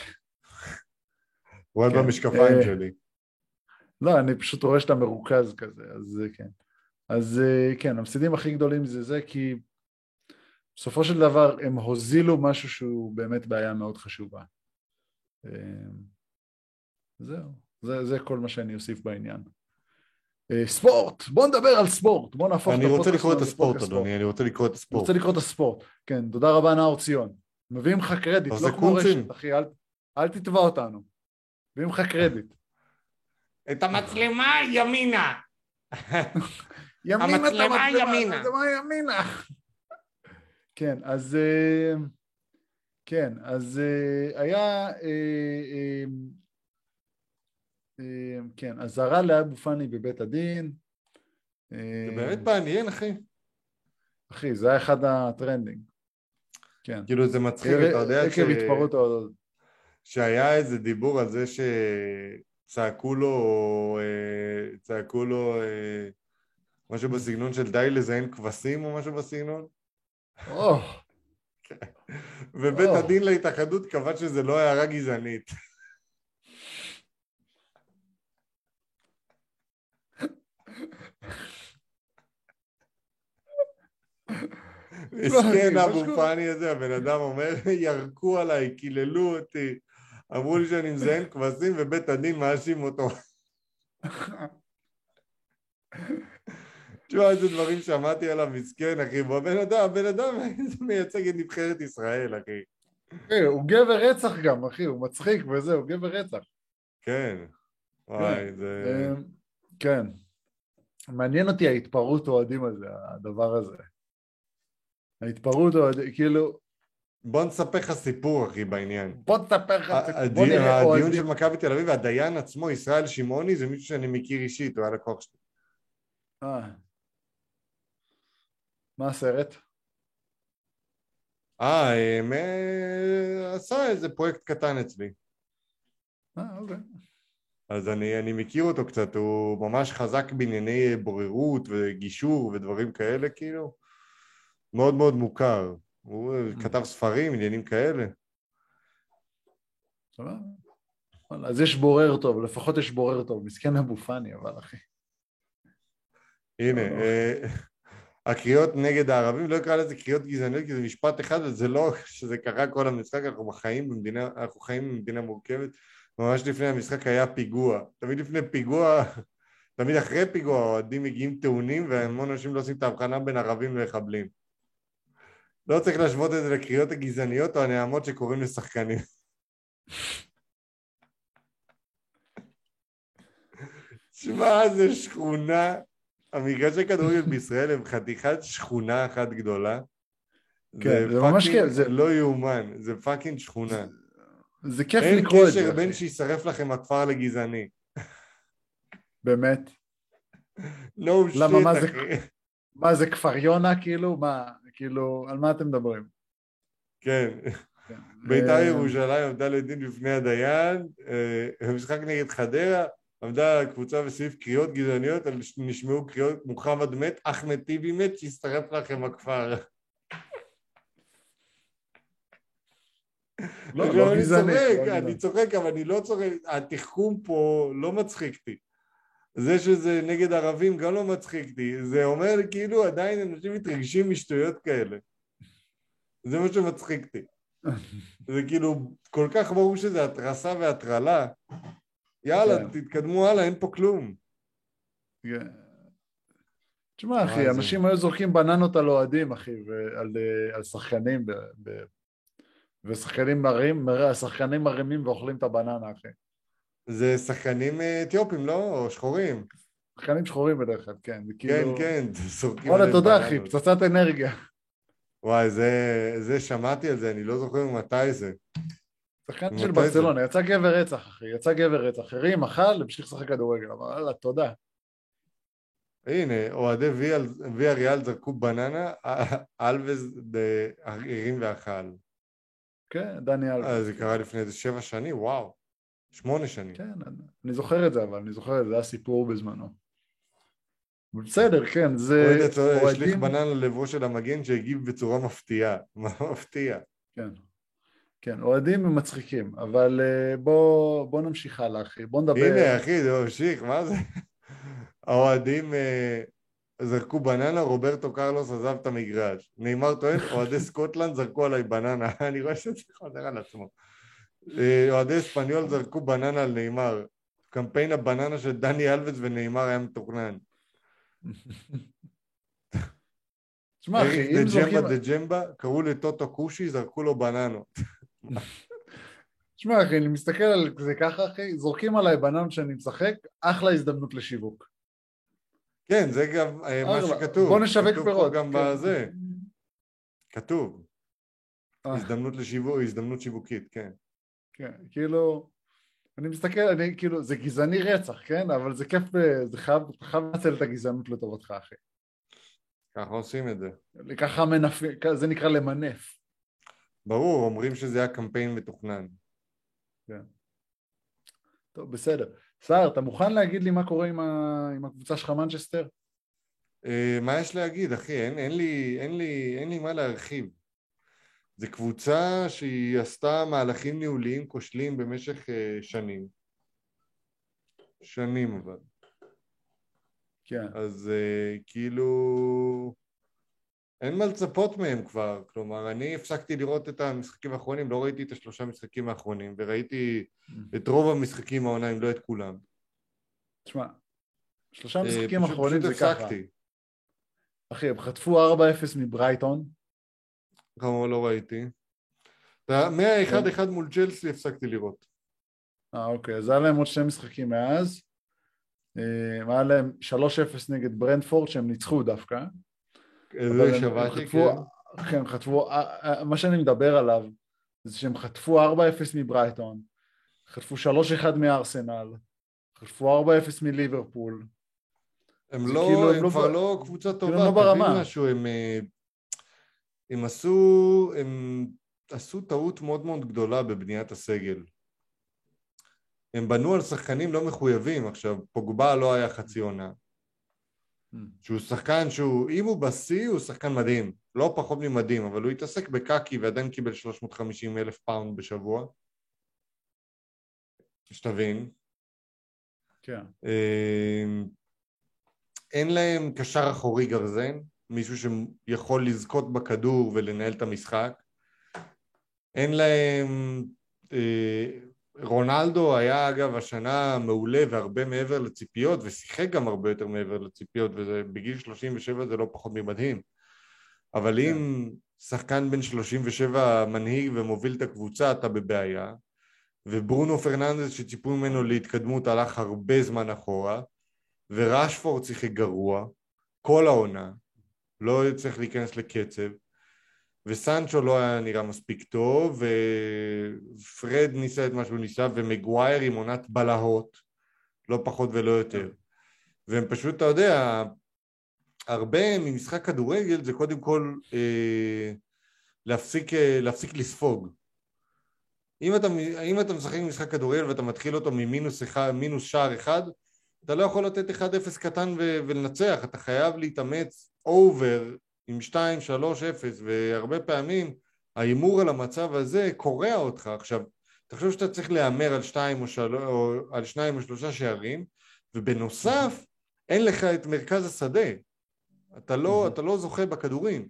Speaker 1: הוא על
Speaker 2: כן.
Speaker 1: במשקפיים
Speaker 2: אה,
Speaker 1: שלי.
Speaker 2: לא, אני פשוט רואה שאתה מרוכז כזה, אז כן. אז אה, כן, המפסידים הכי גדולים זה זה, כי בסופו של דבר הם הוזילו משהו שהוא באמת בעיה מאוד חשובה. אה, זהו, זה, זה כל מה שאני אוסיף בעניין. אה, ספורט, בוא נדבר על ספורט, בוא נהפוך
Speaker 1: אני רוצה
Speaker 2: הפודקאסט
Speaker 1: לקרוא את הספורט, אדוני, אני רוצה לקרוא את
Speaker 2: אני
Speaker 1: הספורט.
Speaker 2: רוצה לקרוא את הספורט. כן, תודה רבה נאור ציון. מביאים לך קרדיט, לא כמו. רשת, אחי, אל, אל תתבע אותנו. מביאים לך קרדיט.
Speaker 3: את <laughs> המצלמה ימינה. המצלמה ימינה.
Speaker 2: המצלמה <laughs> ימינה. כן, אז... אה, כן, אז אה, היה... אה, כן, אזהרה לאבו פאני בבית הדין.
Speaker 1: זה באמת מעניין, אחי.
Speaker 2: אחי, זה היה אחד ה trending. כן.
Speaker 1: כאילו זה מצחיק, אתה יודע ש...
Speaker 2: עקב התפרעות ההודעות.
Speaker 1: שהיה איזה דיבור על זה שצעקו לו, אה, צעקו לו אה, משהו בסגנון של די לזיין כבשים או משהו בסגנון, <laughs> ובית. הדין להתאחדות קבע שזה לא הערה גזענית. מסכן אבו. פאני הזה, הבן אדם אומר, ירקו עליי, קיללו אותי, אמרו לי שאני מזיין כבשים ובית הדין מאשים אותו. תשמע, איזה דברים שמעתי עליו, מסכן, אחי. הבן אדם, הבן אדם מייצג את נבחרת ישראל, אחי.
Speaker 2: הוא גבר רצח גם, אחי, הוא מצחיק וזה, הוא גבר רצח.
Speaker 1: כן. וואי, זה...
Speaker 2: אה, כן. מעניין אותי ההתפרעות אוהדים הזה, הדבר הזה. ההתפרעות אוהדים, כאילו,
Speaker 1: בוא נספר לך סיפור, אחי, בעניין.
Speaker 2: בוא תספר לך, בוא
Speaker 1: הדיון
Speaker 2: נראה
Speaker 1: הדיון של. מכבי תל אביב, הדיין עצמו, ישראל שמעוני, זה מישהו שאני מכיר אישית, הוא היה לקוח שלי.
Speaker 2: אה. מה הסרט?
Speaker 1: אה, הם, אה, עשה איזה פרויקט קטן אצלי.
Speaker 2: אה, אוקיי.
Speaker 1: אז אני, אני מכיר אותו קצת, הוא ממש חזק בענייני בוררות וגישור ודברים כאלה, כאילו. מאוד מאוד מוכר. הוא כתב ספרים, עניינים כאלה.
Speaker 2: אז יש בורר טוב, לפחות יש בורר טוב. מסכן אבו פאני, אבל אחי.
Speaker 1: הנה. אה, הקריאות נגד הערבים, לא אקרא לזה קריאות גזעניות כי זה משפט אחד, וזה לא שזה קרה כל המשחק, אנחנו חיים במדינה, אנחנו חיים במדינה מורכבת, ממש לפני המשחק היה פיגוע, תמיד לפני פיגוע, תמיד אחרי פיגוע האוהדים מגיעים טעונים והמון אנשים לא עושים את ההבחנה בין ערבים למחבלים. לא צריך להשוות את זה לקריאות הגזעניות או הנעמות שקוראים לשחקנים. שמע, זה שכונה, המגרשי כדורגל בישראל הם חתיכת שכונה אחת גדולה.
Speaker 2: כן, זה ממש
Speaker 1: פאקינג
Speaker 2: כן, זה-
Speaker 1: לא יאומן, זה פאקינג שכונה.
Speaker 2: זה כיף
Speaker 1: אין
Speaker 2: לקרוא את זה,
Speaker 1: קשר בין. שישרף לכם הכפר לגזעני.
Speaker 2: באמת.
Speaker 1: No
Speaker 2: למה, מה
Speaker 1: shit,
Speaker 2: זה-. מה, זה כפר יונה, כאילו? מה, כאילו, על מה אתם מדברים?
Speaker 1: כן.
Speaker 2: כן.
Speaker 1: בית"ר
Speaker 2: אה,
Speaker 1: ירושלים עמדה לדין בפני הדיין, אה, במשחק נגד חדרה, עמדה קבוצה בסעיף קריאות גזעניות, נשמעו קריאות מוחמד מת, אחמד טיבי מת, שישרף לכם הכפר.
Speaker 2: לא, לא
Speaker 1: אני
Speaker 2: גזעני.
Speaker 1: צוחק,
Speaker 2: לא
Speaker 1: אני. צוחק, אבל אני לא צוחק, התחכום פה לא מצחיק אותי. זה שזה נגד ערבים גם לא מצחיק אותי, זה אומר כאילו עדיין אנשים מתרגשים משטויות כאלה. זה מה שמצחיק אותי. זה כאילו כל כך ברור שזה התרסה והטרלה. יאללה,
Speaker 2: כן.
Speaker 1: תתקדמו הלאה, אין פה כלום.
Speaker 2: כן. תשמע, אחי, אנשים היו זורקים בננות על אוהדים, אחי, ועל אה, על שחקנים, ב- ב- ושחקנים מרים, השחקנים מרימים ואוכלים את הבננה, אחי.
Speaker 1: זה שחקנים אה, אתיופים, לא? או שחורים.
Speaker 2: שחקנים שחורים בדרך כלל, כן.
Speaker 1: כן,
Speaker 2: כאילו...
Speaker 1: כן, <laughs> זורקים
Speaker 2: וואלה, תודה, אחי. פצצת אנרגיה.
Speaker 1: וואי, זה, זה שמעתי על זה, אני לא זוכר מתי זה.
Speaker 2: שחקן של? ברצלונה, יצא גבר רצח, אחי, יצא גבר רצח. הרים, אכל, המשיך לשחק כדורגל. אמר, וואלה, תודה.
Speaker 1: הנה, אוהדי ויה- ריאל זרקו בננה, אלווז ד- הרים ואכל.
Speaker 2: כן, דני אלבס.
Speaker 1: אה, זה קרה לפני איזה שבע שנים, וואו. שמונה שנים.
Speaker 2: כן, אני זוכר את זה, אבל אני זוכר את זה, זה היה סיפור בזמנו. בסדר, כן, זה
Speaker 1: אוהד הצועד השליך. בננה ללבו של המגן שהגיב בצורה מפתיעה. <laughs> מה מפתיע?
Speaker 2: כן, כן, אוהדים הם מצחיקים, אבל אה, בוא, בוא נמשיך הלאה, אחי, בוא נדבר...
Speaker 1: הנה, אחי, זה ממשיך, מה זה? <laughs> האוהדים אה, זרקו בננה, רוברטו קרלוס עזב את המגרש. ניימאר טוען, אוהדי סקוטלנד זרקו עליי בננה. <laughs> אני רואה שזה חוזר על עצמו. אה, אוהדי אספניול זרקו בננה על ניימאר. קמפיין הבננה של דני אלבס וניימאר היה מתוכנן.
Speaker 2: תשמע, אחי, אם זורקים...
Speaker 1: ג'מבה דה ג'מבה, קראו לטוטו כושי, זרקו לו בננות.
Speaker 2: תשמע, אחי, אני מסתכל על זה ככה, אחי, זורקים עליי בננות שאני משחק, אחלה הזדמנות לשיווק.
Speaker 1: כן, זה גם אה, מה. שכתוב.
Speaker 2: בוא נשווק
Speaker 1: כתוב פה
Speaker 2: פירות.
Speaker 1: גם
Speaker 2: כן.
Speaker 1: בזה, כתוב.
Speaker 2: אה.
Speaker 1: הזדמנות לשיווק, הזדמנות שיווקית, כן.
Speaker 2: כן, כאילו, אני מסתכל, אני כאילו, זה גזעני רצח, כן? אבל זה כיף, זה חייב, אתה חייב לנצל את הגזענות לטובתך, אחי.
Speaker 1: ככה עושים את זה.
Speaker 2: ככה מנפ... זה נקרא למנף.
Speaker 1: ברור, אומרים שזה היה קמפיין מתוכנן.
Speaker 2: טוב, בסדר. סער, אתה מוכן להגיד לי מה קורה עם, ה... עם הקבוצה שלך מנצ'סטר?
Speaker 1: אה, מה יש להגיד, אחי? אין, אין, לי, אין, לי, אין לי מה להרחיב. זו קבוצה שהיא עשתה מהלכים ניהוליים כושלים במשך אה, שנים. שנים אבל.
Speaker 2: כן.
Speaker 1: אז אה, כאילו... אין מה לצפות מהם כבר, כלומר אני הפסקתי לראות את המשחקים האחרונים, לא ראיתי את השלושה משחקים האחרונים וראיתי את רוב המשחקים העונה, אם לא את כולם.
Speaker 2: תשמע, שלושה
Speaker 1: אה,
Speaker 2: משחקים
Speaker 1: פשוט-
Speaker 2: אחרונים
Speaker 1: פשוט
Speaker 2: זה ככה.
Speaker 1: הפסקתי.
Speaker 2: אחי, הם חטפו 4-0 מברייטון.
Speaker 1: כמובן לא ראיתי. מה-1-1 מול צ'לסי הפסקתי לראות.
Speaker 2: אה, אוקיי, אז היה להם עוד שני משחקים מאז. אה, היה להם 3-0 נגד ברנדפורד, שהם ניצחו דווקא.
Speaker 1: זה שמעתי, כן.
Speaker 2: כן, הם חטפו, אה, אה, מה שאני מדבר עליו, זה שהם חטפו 4-0 מברייטון, חטפו 3-1 מארסנל, חטפו 4-0 מליברפול.
Speaker 1: הם לא,
Speaker 2: כאילו הם
Speaker 1: הם
Speaker 2: לא
Speaker 1: כבר לא קבוצה
Speaker 2: כאילו
Speaker 1: טובה,
Speaker 2: לא
Speaker 1: תבין
Speaker 2: ברמה.
Speaker 1: משהו, הם, הם עשו, הם עשו טעות מאוד מאוד גדולה בבניית הסגל. הם בנו על שחקנים לא מחויבים, עכשיו פוגבה לא היה חצי עונה, שהוא שחקן שהוא, אם הוא בשיא הוא שחקן מדהים, לא פחות ממדהים, אבל הוא התעסק בקקי ועדיין קיבל 350 אלף פאונד בשבוע, שתבין,
Speaker 2: כן.
Speaker 1: אמ, אין להם קשר אחורי גרזן, מישהו שיכול לזכות בכדור ולנהל את המשחק. אין להם... אה, רונלדו היה אגב השנה מעולה והרבה מעבר לציפיות ושיחק גם הרבה יותר מעבר לציפיות ובגיל 37 זה לא פחות ממדהים. אבל אם שחקן בן 37 מנהיג ומוביל את הקבוצה אתה בבעיה וברונו פרננדס שציפו ממנו להתקדמות הלך הרבה זמן אחורה וראשפורד שיחק גרוע כל העונה, לא צריך להיכנס לקצב וסנצ'ו לא היה נראה מספיק טוב ופרד ניסה את מה שהוא ניסה ומגווייר עם עונת בלהות לא פחות ולא יותר. והם פשוט, אתה יודע, הרבה ממשחק כדורגל זה קודם כל אה, להפסיק, אה, להפסיק לספוג. אם אתה, אם אתה משחק משחק כדורגל ואתה מתחיל אותו ממינוס אחד, מינוס שער אחד, אתה לא יכול לתת 1-0 קטן ו- ולנצח, אתה חייב להתאמץ אובר עם 2-3-0, והרבה פעמים ההימור על המצב הזה קורע אותך. עכשיו, תחשוב שאתה צריך להמר על 2 או, של... או על 2 או 3 שערים, ובנוסף, אין לך את מרכז השדה. אתה לא, אתה לא זוכה בכדורים.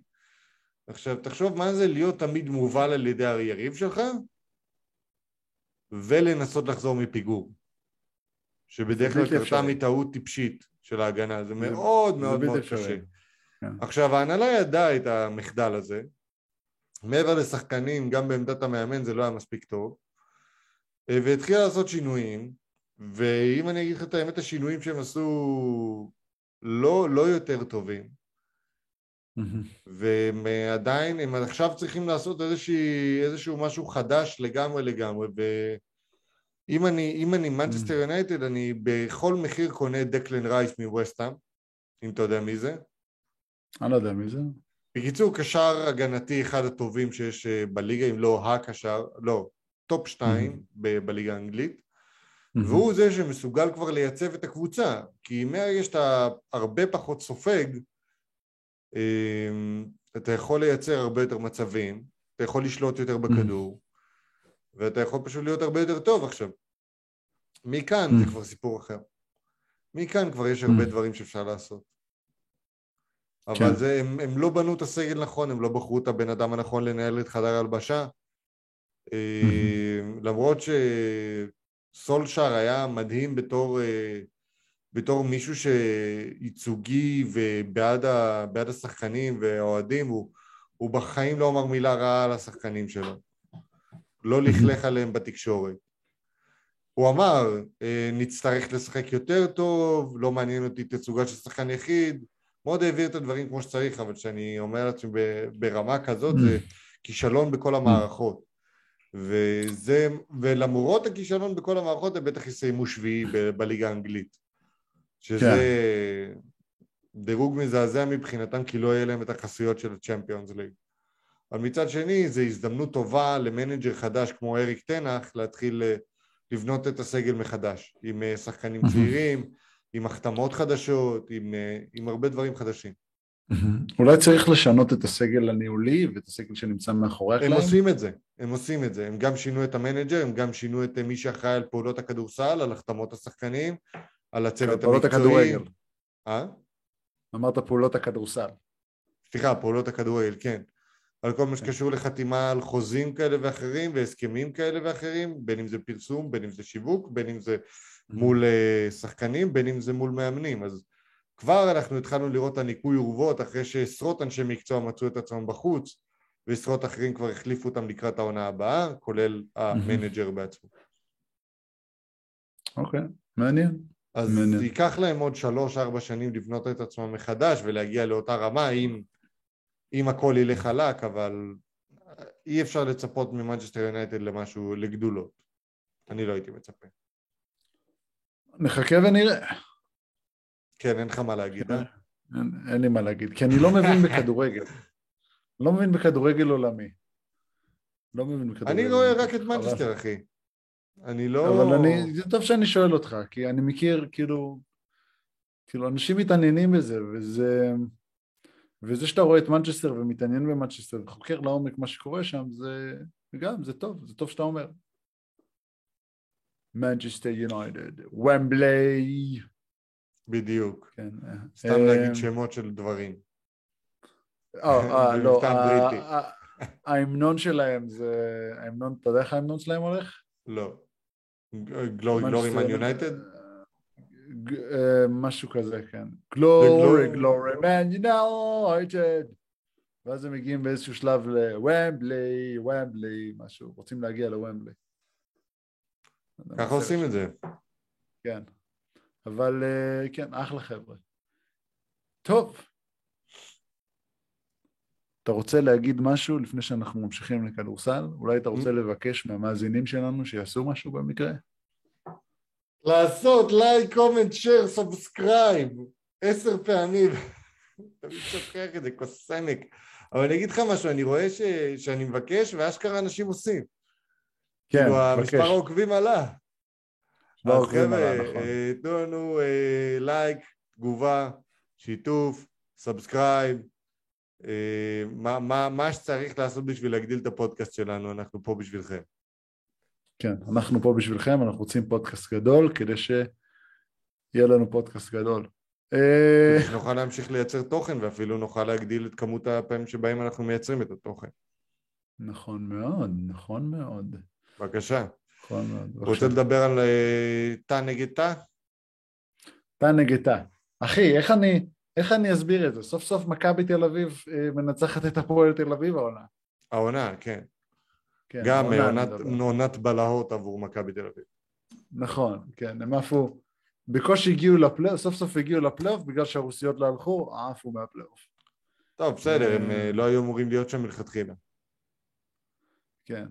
Speaker 1: עכשיו, תחשוב מה זה להיות תמיד מובל על ידי היריב שלך, ולנסות לחזור מפיגור. שבדרך כלל קרתה. מטעות טיפשית של ההגנה, זה מאוד מאוד מאוד. קשה.
Speaker 2: כן.
Speaker 1: עכשיו ההנהלה ידעה את המחדל הזה, מעבר לשחקנים, גם בעמדת המאמן זה לא היה מספיק טוב, אה, והתחילה לעשות שינויים, ואם אני אגיד לך את האמת, השינויים שהם עשו לא, לא יותר טובים. והם אה, עדיין, הם עכשיו צריכים לעשות איזושהי, איזשהו משהו חדש לגמרי לגמרי, ואם אני, אם אני מנצ'סטר יונייטד, אני בכל מחיר קונה דקלן רייס מווסטהאם, אם אתה יודע מי זה.
Speaker 2: אני לא יודע מי זה.
Speaker 1: בקיצור, קשר הגנתי אחד הטובים שיש אה, בליגה, אם לא הקשר, לא, top שתיים ב- בליגה האנגלית, והוא זה שמסוגל כבר לייצב את הקבוצה, כי מהרגע שאתה הרבה פחות סופג, אמ, אתה יכול לייצר הרבה יותר מצבים, אתה יכול לשלוט יותר בכדור, ואתה יכול פשוט להיות הרבה יותר טוב עכשיו. מכאן זה כבר סיפור אחר. מכאן כבר יש הרבה דברים שאפשר לעשות. אבל
Speaker 2: כן.
Speaker 1: זה, הם, הם לא בנו את הסגל נכון, הם לא בחרו את הבן אדם הנכון לנהל את חדר ההלבשה. אה, למרות שסולשאר היה מדהים בתור, אה, בתור מישהו שייצוגי ובעד ה, השחקנים והאוהדים, הוא, הוא בחיים לא אמר מילה רעה על השחקנים שלו. לא לכלך עליהם בתקשורת. הוא אמר, אה, נצטרך לשחק יותר טוב, לא מעניין אותי תצוגה של שחקן יחיד, מאוד העביר את הדברים כמו שצריך, אבל כשאני אומר לעצמי ברמה כזאת זה כישלון בכל המערכות. וזה, ולמרות הכישלון בכל המערכות הם בטח יסיימו שביעי ב- בליגה האנגלית. שזה דירוג מזעזע מבחינתם כי לא יהיה להם את החסויות של הצ'מפיונס ליג. אבל מצד שני זו הזדמנות טובה למנג'ר חדש כמו אריק טן האג להתחיל אה, לבנות את הסגל מחדש עם אה, שחקנים צעירים, עם החתמות חדשות, עם, אה, עם הרבה דברים חדשים.
Speaker 2: אולי צריך לשנות את הסגל הניהולי ואת הסגל שנמצא מאחורי
Speaker 1: הם
Speaker 2: הקלעים.
Speaker 1: עושים את זה, הם עושים את זה, הם גם שינו את המנג'ר, הם גם שינו את אה, מי שאחראי על פעולות הכדורסל, על החתמות השחקנים, על הצוות
Speaker 2: פעולות
Speaker 1: המקצועי.
Speaker 2: הכדורגל.
Speaker 1: אה?
Speaker 2: אמרת פעולות הכדורסל.
Speaker 1: סליחה, פעולות הכדורגל, כן. על כל מה
Speaker 2: כן.
Speaker 1: שקשור לחתימה על חוזים כאלה ואחרים והסכמים כאלה ואחרים, בין אם זה פרסום, בין אם זה שיווק, בין אם זה מול אה, שחקנים, בין אם זה מול מאמנים. אז כבר אנחנו התחלנו לראות את הניקוי אורוות אחרי שעשרות אנשי מקצוע מצאו את עצמם בחוץ ועשרות אחרים כבר החליפו אותם לקראת העונה הבאה, כולל המנג'ר בעצמו.
Speaker 2: אוקיי, מעניין.
Speaker 1: אז
Speaker 2: מעניין.
Speaker 1: ייקח להם עוד שלוש-ארבע שנים לבנות את עצמם מחדש ולהגיע לאותה רמה אם, אם הכל ילך חלק, אבל אי אפשר לצפות ממנצ'סטר יונייטד למשהו, לגדולות. אני לא הייתי מצפה.
Speaker 2: נחכה ונראה.
Speaker 1: כן, אין לך מה להגיד, אה?
Speaker 2: אין, אין לי מה להגיד, כי אני לא מבין בכדורגל. לא מבין בכדורגל עולמי. לא מבין בכדורגל.
Speaker 1: אני רואה. רק את מנצ'סטר, אחי. אני לא...
Speaker 2: אבל אני, זה טוב שאני שואל אותך, כי אני מכיר, כאילו, כאילו, אנשים מתעניינים בזה, וזה, וזה שאתה רואה את מנצ'סטר ומתעניין במנצ'סטר וחוקר לעומק מה שקורה שם, זה גם, זה טוב, זה טוב שאתה אומר. מנצ'סטר יונייטד, ומבלי,
Speaker 1: בדיוק.
Speaker 2: כן.
Speaker 1: סתם
Speaker 2: אה,
Speaker 1: להגיד שמות של דברים.
Speaker 2: אה, <laughs> אה, לא, ההמנון שלהם זה, ההמנון, אתה יודע איך ההמנון שלהם הולך?
Speaker 1: לא. Glory Man
Speaker 2: United? אה, משהו כזה, כן.
Speaker 1: Glory.
Speaker 2: Glory, Man United. ואז הם מגיעים באיזשהו שלב לוומבלי, וומבלי, משהו, רוצים להגיע לוומבלי.
Speaker 1: ככה עושים את זה.
Speaker 2: כן. אבל אה, כן, אחלה חבר'ה. טוב. אתה רוצה להגיד משהו לפני שאנחנו ממשיכים לכדורסל? אולי אתה רוצה לבקש מהמאזינים שלנו שיעשו משהו במקרה?
Speaker 1: לעשות לייק, comment, share, subscribe עשר פעמים. תמיד שוכח את זה, כוסעמק. אבל אני אגיד לך משהו, אני רואה ש... שאני מבקש ואשכרה אנשים עושים.
Speaker 2: כן,
Speaker 1: כאילו,
Speaker 2: מבקש.
Speaker 1: המספר העוקבים עלה. אז חבר'ה,
Speaker 2: נכון.
Speaker 1: אה, תנו לנו אה, לייק, תגובה, שיתוף, subscribe, אה, מה- מה- מה שצריך לעשות בשביל להגדיל את הפודקאסט שלנו, אנחנו פה בשבילכם.
Speaker 2: כן, אנחנו פה בשבילכם, אנחנו רוצים פודקאסט גדול כדי שיהיה לנו פודקאסט גדול.
Speaker 1: שנוכל להמשיך לייצר תוכן ואפילו נוכל להגדיל את כמות הפעמים שבהם אנחנו מייצרים את התוכן.
Speaker 2: נכון מאוד, נכון מאוד.
Speaker 1: בבקשה.
Speaker 2: נכון מאוד.
Speaker 1: רוצה
Speaker 2: בבקשה.
Speaker 1: לדבר על אה, תא נגד תא?
Speaker 2: תא נגד תא. אחי, איך אני, איך אני אסביר את זה? סוף סוף מכבי תל אביב אה, מנצחת את הפועל תל אביב העונה.
Speaker 1: העונה, כן.
Speaker 2: כן,
Speaker 1: גם אה, עונת-. עונת בלהות עבור מכבי תל אביב.
Speaker 2: נכון, כן, הם עפו, בקושי הגיעו לפלייאוף, סוף סוף הגיעו לפלייאוף בגלל שהרוסיות לא הלכו, עפו מהפלייאוף.
Speaker 1: טוב, בסדר, הם לא היו אמורים להיות שם מלכתחילה.
Speaker 2: כן.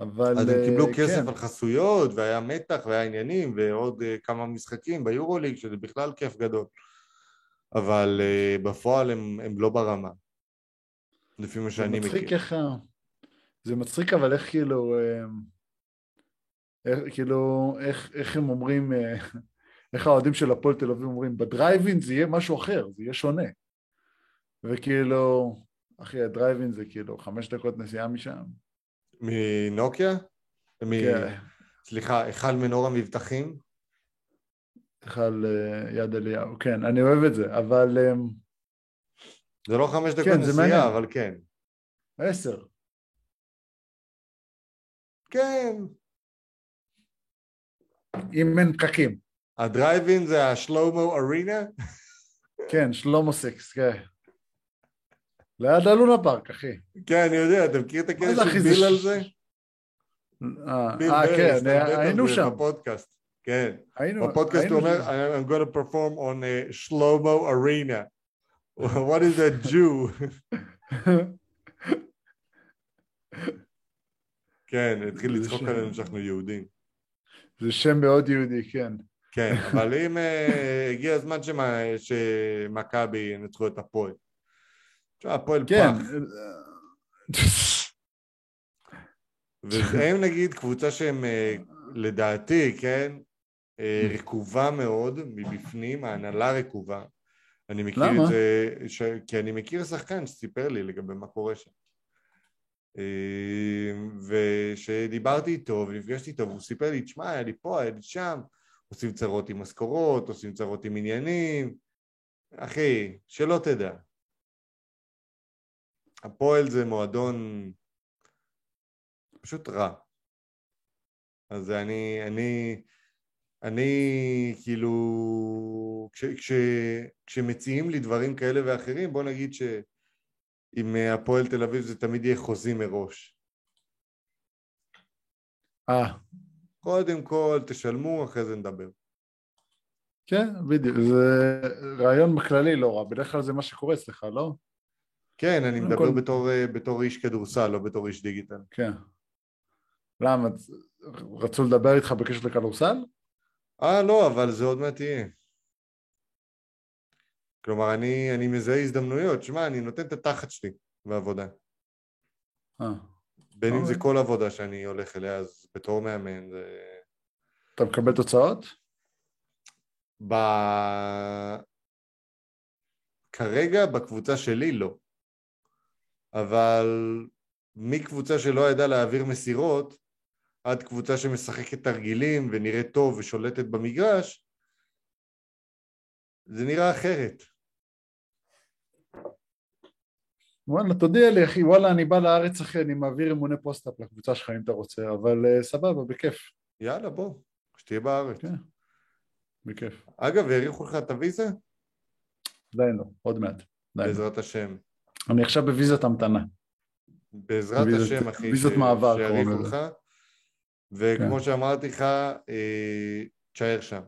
Speaker 2: אבל...
Speaker 1: אז הם
Speaker 2: אה,
Speaker 1: קיבלו כסף
Speaker 2: כן,
Speaker 1: על חסויות, והיה מתח, והיה עניינים, ועוד אה, כמה משחקים ביורוליג, שזה בכלל כיף גדול. אבל אה, בפועל הם הם לא ברמה, לפי מה
Speaker 2: זה
Speaker 1: שאני
Speaker 2: מצחיק
Speaker 1: מכיר.
Speaker 2: איך... ה- זה מצחיק אבל איך כאילו... אה, איך, כאילו, איך, איך הם אומרים, אה, <laughs> איך האוהדים של הפועל תל אביב אומרים, בדרייבין זה יהיה משהו אחר, זה יהיה שונה. וכאילו, אחי, הדרייבין זה כאילו חמש דקות נסיעה משם.
Speaker 1: מנוקיה? מ-
Speaker 2: כן,
Speaker 1: סליחה, היכל מנור המבטחים?
Speaker 2: היכל אה, יד אליהו, כן, אני אוהב את זה, אבל אה,
Speaker 1: זה לא חמש דקות
Speaker 2: כן,
Speaker 1: נסיעה. אבל כן.
Speaker 2: עשר.
Speaker 1: כן,
Speaker 2: אם אין פקקים.
Speaker 1: הדרייבין זה השלומו ארינה?
Speaker 2: כן, שלמה סיקס, כן. ליד הלונה פארק, אחי.
Speaker 1: כן, אני יודע, אתה מכיר את הקטע של ביל על זה?
Speaker 2: אה, אה, כן, היינו שם.
Speaker 1: בפודקאסט, כן.
Speaker 2: היינו,
Speaker 1: בפודקאסט הוא אומר. I'm going to perform on a Shlomo arena. <laughs> What is a Jew? <laughs> כן, התחיל לצחוק. עלינו שאנחנו יהודים.
Speaker 2: זה שם מאוד יהודי, כן.
Speaker 1: כן, אבל אם אה, הגיע הזמן שמ- שמכבי ינצחו את הפועל. הפועל
Speaker 2: כן.
Speaker 1: פח. <laughs> והם נגיד קבוצה שהם אה, לדעתי, כן, אה, רקובה מאוד מבפנים, ההנהלה רקובה. אני מכיר
Speaker 2: למה?
Speaker 1: את זה, ש... כי אני מכיר שחקן שסיפר לי לגבי מה קורה שם. אה, ושדיברתי איתו ונפגשתי איתו והוא סיפר לי, תשמע, היה לי פה, היה לי שם, עושים צרות עם משכורות, עושים צרות עם עניינים. אחי, שלא תדע. הפועל זה מועדון פשוט רע. אז אני, אני, אני כאילו, כש, כש, כשמציעים לי דברים כאלה ואחרים, בוא נגיד שעם אה, הפועל תל אביב זה תמיד יהיה חוזי מראש.
Speaker 2: אה,
Speaker 1: קודם כל תשלמו, אחרי זה נדבר.
Speaker 2: כן, בדיוק. זה רעיון בכללי לא רע. בדרך כלל זה מה שקורה אצלך, לא?
Speaker 1: כן, אני מדבר
Speaker 2: כל-
Speaker 1: בתור, אה, בתור איש כדורסל, לא בתור איש דיגיטל.
Speaker 2: כן. למה? רצו לדבר איתך בקשר לכדורסל?
Speaker 1: אה, לא, אבל זה עוד מעט יהיה. כלומר, אני, אני מזהה הזדמנויות. שמע, אני נותן את התחת שלי בעבודה.
Speaker 2: אה.
Speaker 1: בין אם זה
Speaker 2: אוקיי.
Speaker 1: כל עבודה שאני הולך אליה, אז בתור מאמן זה...
Speaker 2: אתה מקבל תוצאות?
Speaker 1: ב... כרגע בקבוצה שלי לא. אבל מקבוצה שלא ידעה להעביר מסירות, עד קבוצה שמשחקת תרגילים ונראית טוב ושולטת במגרש, זה נראה אחרת.
Speaker 2: וואלה, תודיע לי, אחי, וואלה, אני בא לארץ, אחי, אני מעביר אימוני פוסט-אפ לקבוצה שלך אם אתה רוצה, אבל uh, סבבה, בכיף.
Speaker 1: יאללה, בוא, שתהיה בארץ.
Speaker 2: כן. בכיף.
Speaker 1: אגב, האריכו לך את הוויזה?
Speaker 2: עדיין לא, עוד מעט. לא.
Speaker 1: בעזרת השם.
Speaker 2: אני עכשיו בוויזת המתנה.
Speaker 1: בעזרת
Speaker 2: ויזות-
Speaker 1: השם, אחי,
Speaker 2: ויזות
Speaker 1: ש-
Speaker 2: מעבר, קוראים.
Speaker 1: לך. וכמו
Speaker 2: כן.
Speaker 1: שאמרתי לך, אה, תשאר שם.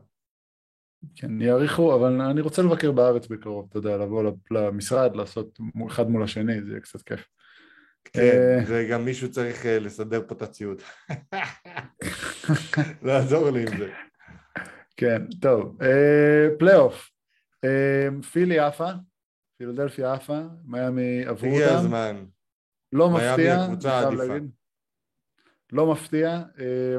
Speaker 2: כן, יאריכו, אבל אני רוצה לבקר בארץ בקרוב, אתה יודע, לבוא למשרד, לעשות אחד מול השני, זה יהיה קצת כיף.
Speaker 1: כן,
Speaker 2: אה.
Speaker 1: וגם מישהו צריך אה, לסדר פה את הציוד. <laughs> לעזור לי עם זה.
Speaker 2: כן, טוב. אה, פלייאוף. אה, פילי עפה, פילדלפיה עפה, מיאמי עברו
Speaker 1: הגיע
Speaker 2: אותם.
Speaker 1: הזמן.
Speaker 2: לא
Speaker 1: מיאמי
Speaker 2: מפתיע,
Speaker 1: הקבוצה העדיפה.
Speaker 2: לא מפתיע. אה,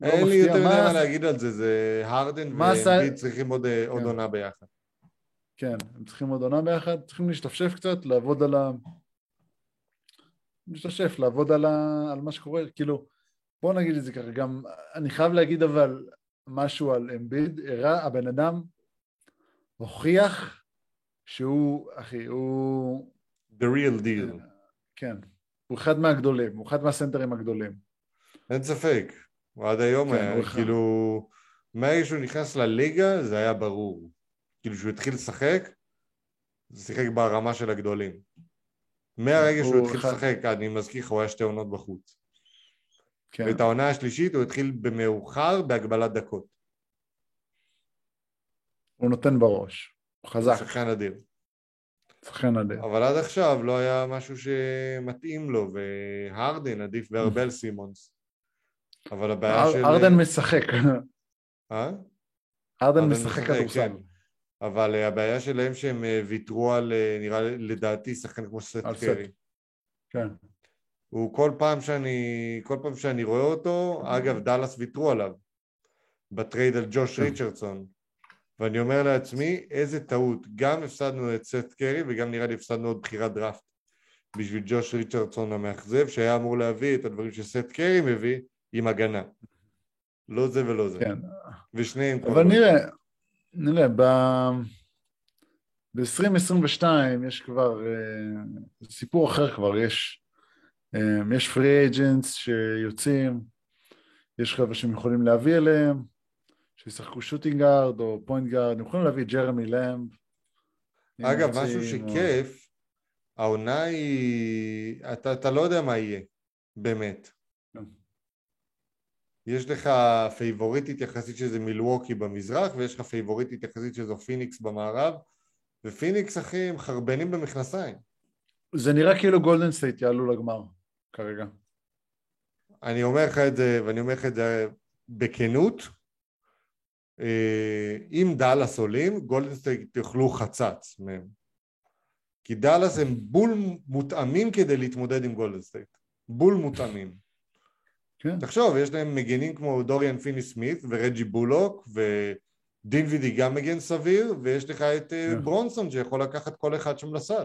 Speaker 2: לא
Speaker 1: אין לי. יותר מדי
Speaker 2: מה-
Speaker 1: להגיד על זה, זה הרדן ואמביט צריכים עוד אה, עוד
Speaker 2: כן.
Speaker 1: עונה ביחד.
Speaker 2: כן, הם צריכים עוד עונה ביחד, צריכים להשתפשף קצת, לעבוד על ה... להשתפשף, לעבוד על, ה... על מה שקורה, כאילו, בוא נגיד את זה ככה, גם, אני חייב להגיד אבל משהו על אמביד, הראה, הבן אדם הוכיח שהוא, אחי, הוא,
Speaker 1: The real deal.
Speaker 2: כן, הוא אחד מהגדולים, הוא אחד מהסנטרים הגדולים.
Speaker 1: אין ספק. הוא עד היום
Speaker 2: כן,
Speaker 1: היה,
Speaker 2: הוא אחד.
Speaker 1: כאילו, מהרגע שהוא נכנס לליגה זה היה ברור. כאילו שהוא התחיל לשחק, הוא שיחק ברמה של הגדולים. מהרגע שהוא
Speaker 2: הוא
Speaker 1: התחיל
Speaker 2: אחד-
Speaker 1: לשחק, אני מזכיר לך, הוא היה שתי עונות בחוץ.
Speaker 2: כן,
Speaker 1: ואת העונה השלישית הוא התחיל במאוחר בהגבלת דקות.
Speaker 2: הוא נותן בראש, הוא חזק,
Speaker 1: שחקן אדיר.
Speaker 2: שחקן אדיר.
Speaker 1: אבל עד עכשיו לא היה משהו שמתאים לו, והרדן עדיף בהרבה על סימונס. אבל הבעיה
Speaker 2: אר-
Speaker 1: של...
Speaker 2: ארדן משחק, <laughs>
Speaker 1: אה?
Speaker 2: ארדן משחק כדורסל.
Speaker 1: כן. אבל אה, הבעיה שלהם שהם אה, ויתרו על, אה, נראה לדעתי, שחקן כמו סט. קרי.
Speaker 2: כן,
Speaker 1: הוא כל פעם שאני, כל פעם שאני רואה אותו, אגב, דאלאס ויתרו עליו, בטרייד על ג'וש
Speaker 2: כן.
Speaker 1: ריצ'רדסון. ואני אומר לעצמי, איזה טעות. גם הפסדנו את סט קרי וגם נראה לי הפסדנו עוד בחירת דראפט בשביל ג'וש ריצ'רדסון המאכזב, שהיה אמור להביא את הדברים שסט קרי מביא עם הגנה. לא זה ולא זה.
Speaker 2: כן.
Speaker 1: ושניהם כבר
Speaker 2: אבל. נראה, נראה, ב... ב-2022 יש כבר, זה סיפור אחר כבר, יש, אה, יש free agents שיוצאים, יש חבר'ה שהם יכולים להביא אליהם, שישחקו shooting guard או point guard, הם יכולים להביא את ג'רמי למב.
Speaker 1: אגב, משהו
Speaker 2: או-
Speaker 1: שכיף, העונה היא... אתה, אתה לא יודע מה יהיה, באמת.
Speaker 2: כן.
Speaker 1: יש לך פייבוריטית יחסית שזה מילווקי במזרח, ויש לך פייבוריטית יחסית שזו פיניקס במערב, ופיניקס, אחי, הם חרבנים במכנסיים.
Speaker 2: זה נראה כאילו גולדן סטייט יעלו לגמר כרגע.
Speaker 1: אני אומר לך את זה, ואני אומר לך את זה בכנות, אם דאלאס עולים, גולדן סטייט יאכלו חצץ מהם. כי דאלאס הם בול מותאמים כדי להתמודד עם גולדן סטייט. בול מותאמים.
Speaker 2: כן,
Speaker 1: תחשוב, יש להם מגנים כמו דוריאן פיני סמית ורג'י בולוק ודינווידי גם מגן סביר, ויש לך את אה,
Speaker 2: כן.
Speaker 1: ברונסון שיכול לקחת כל אחד שם לסל.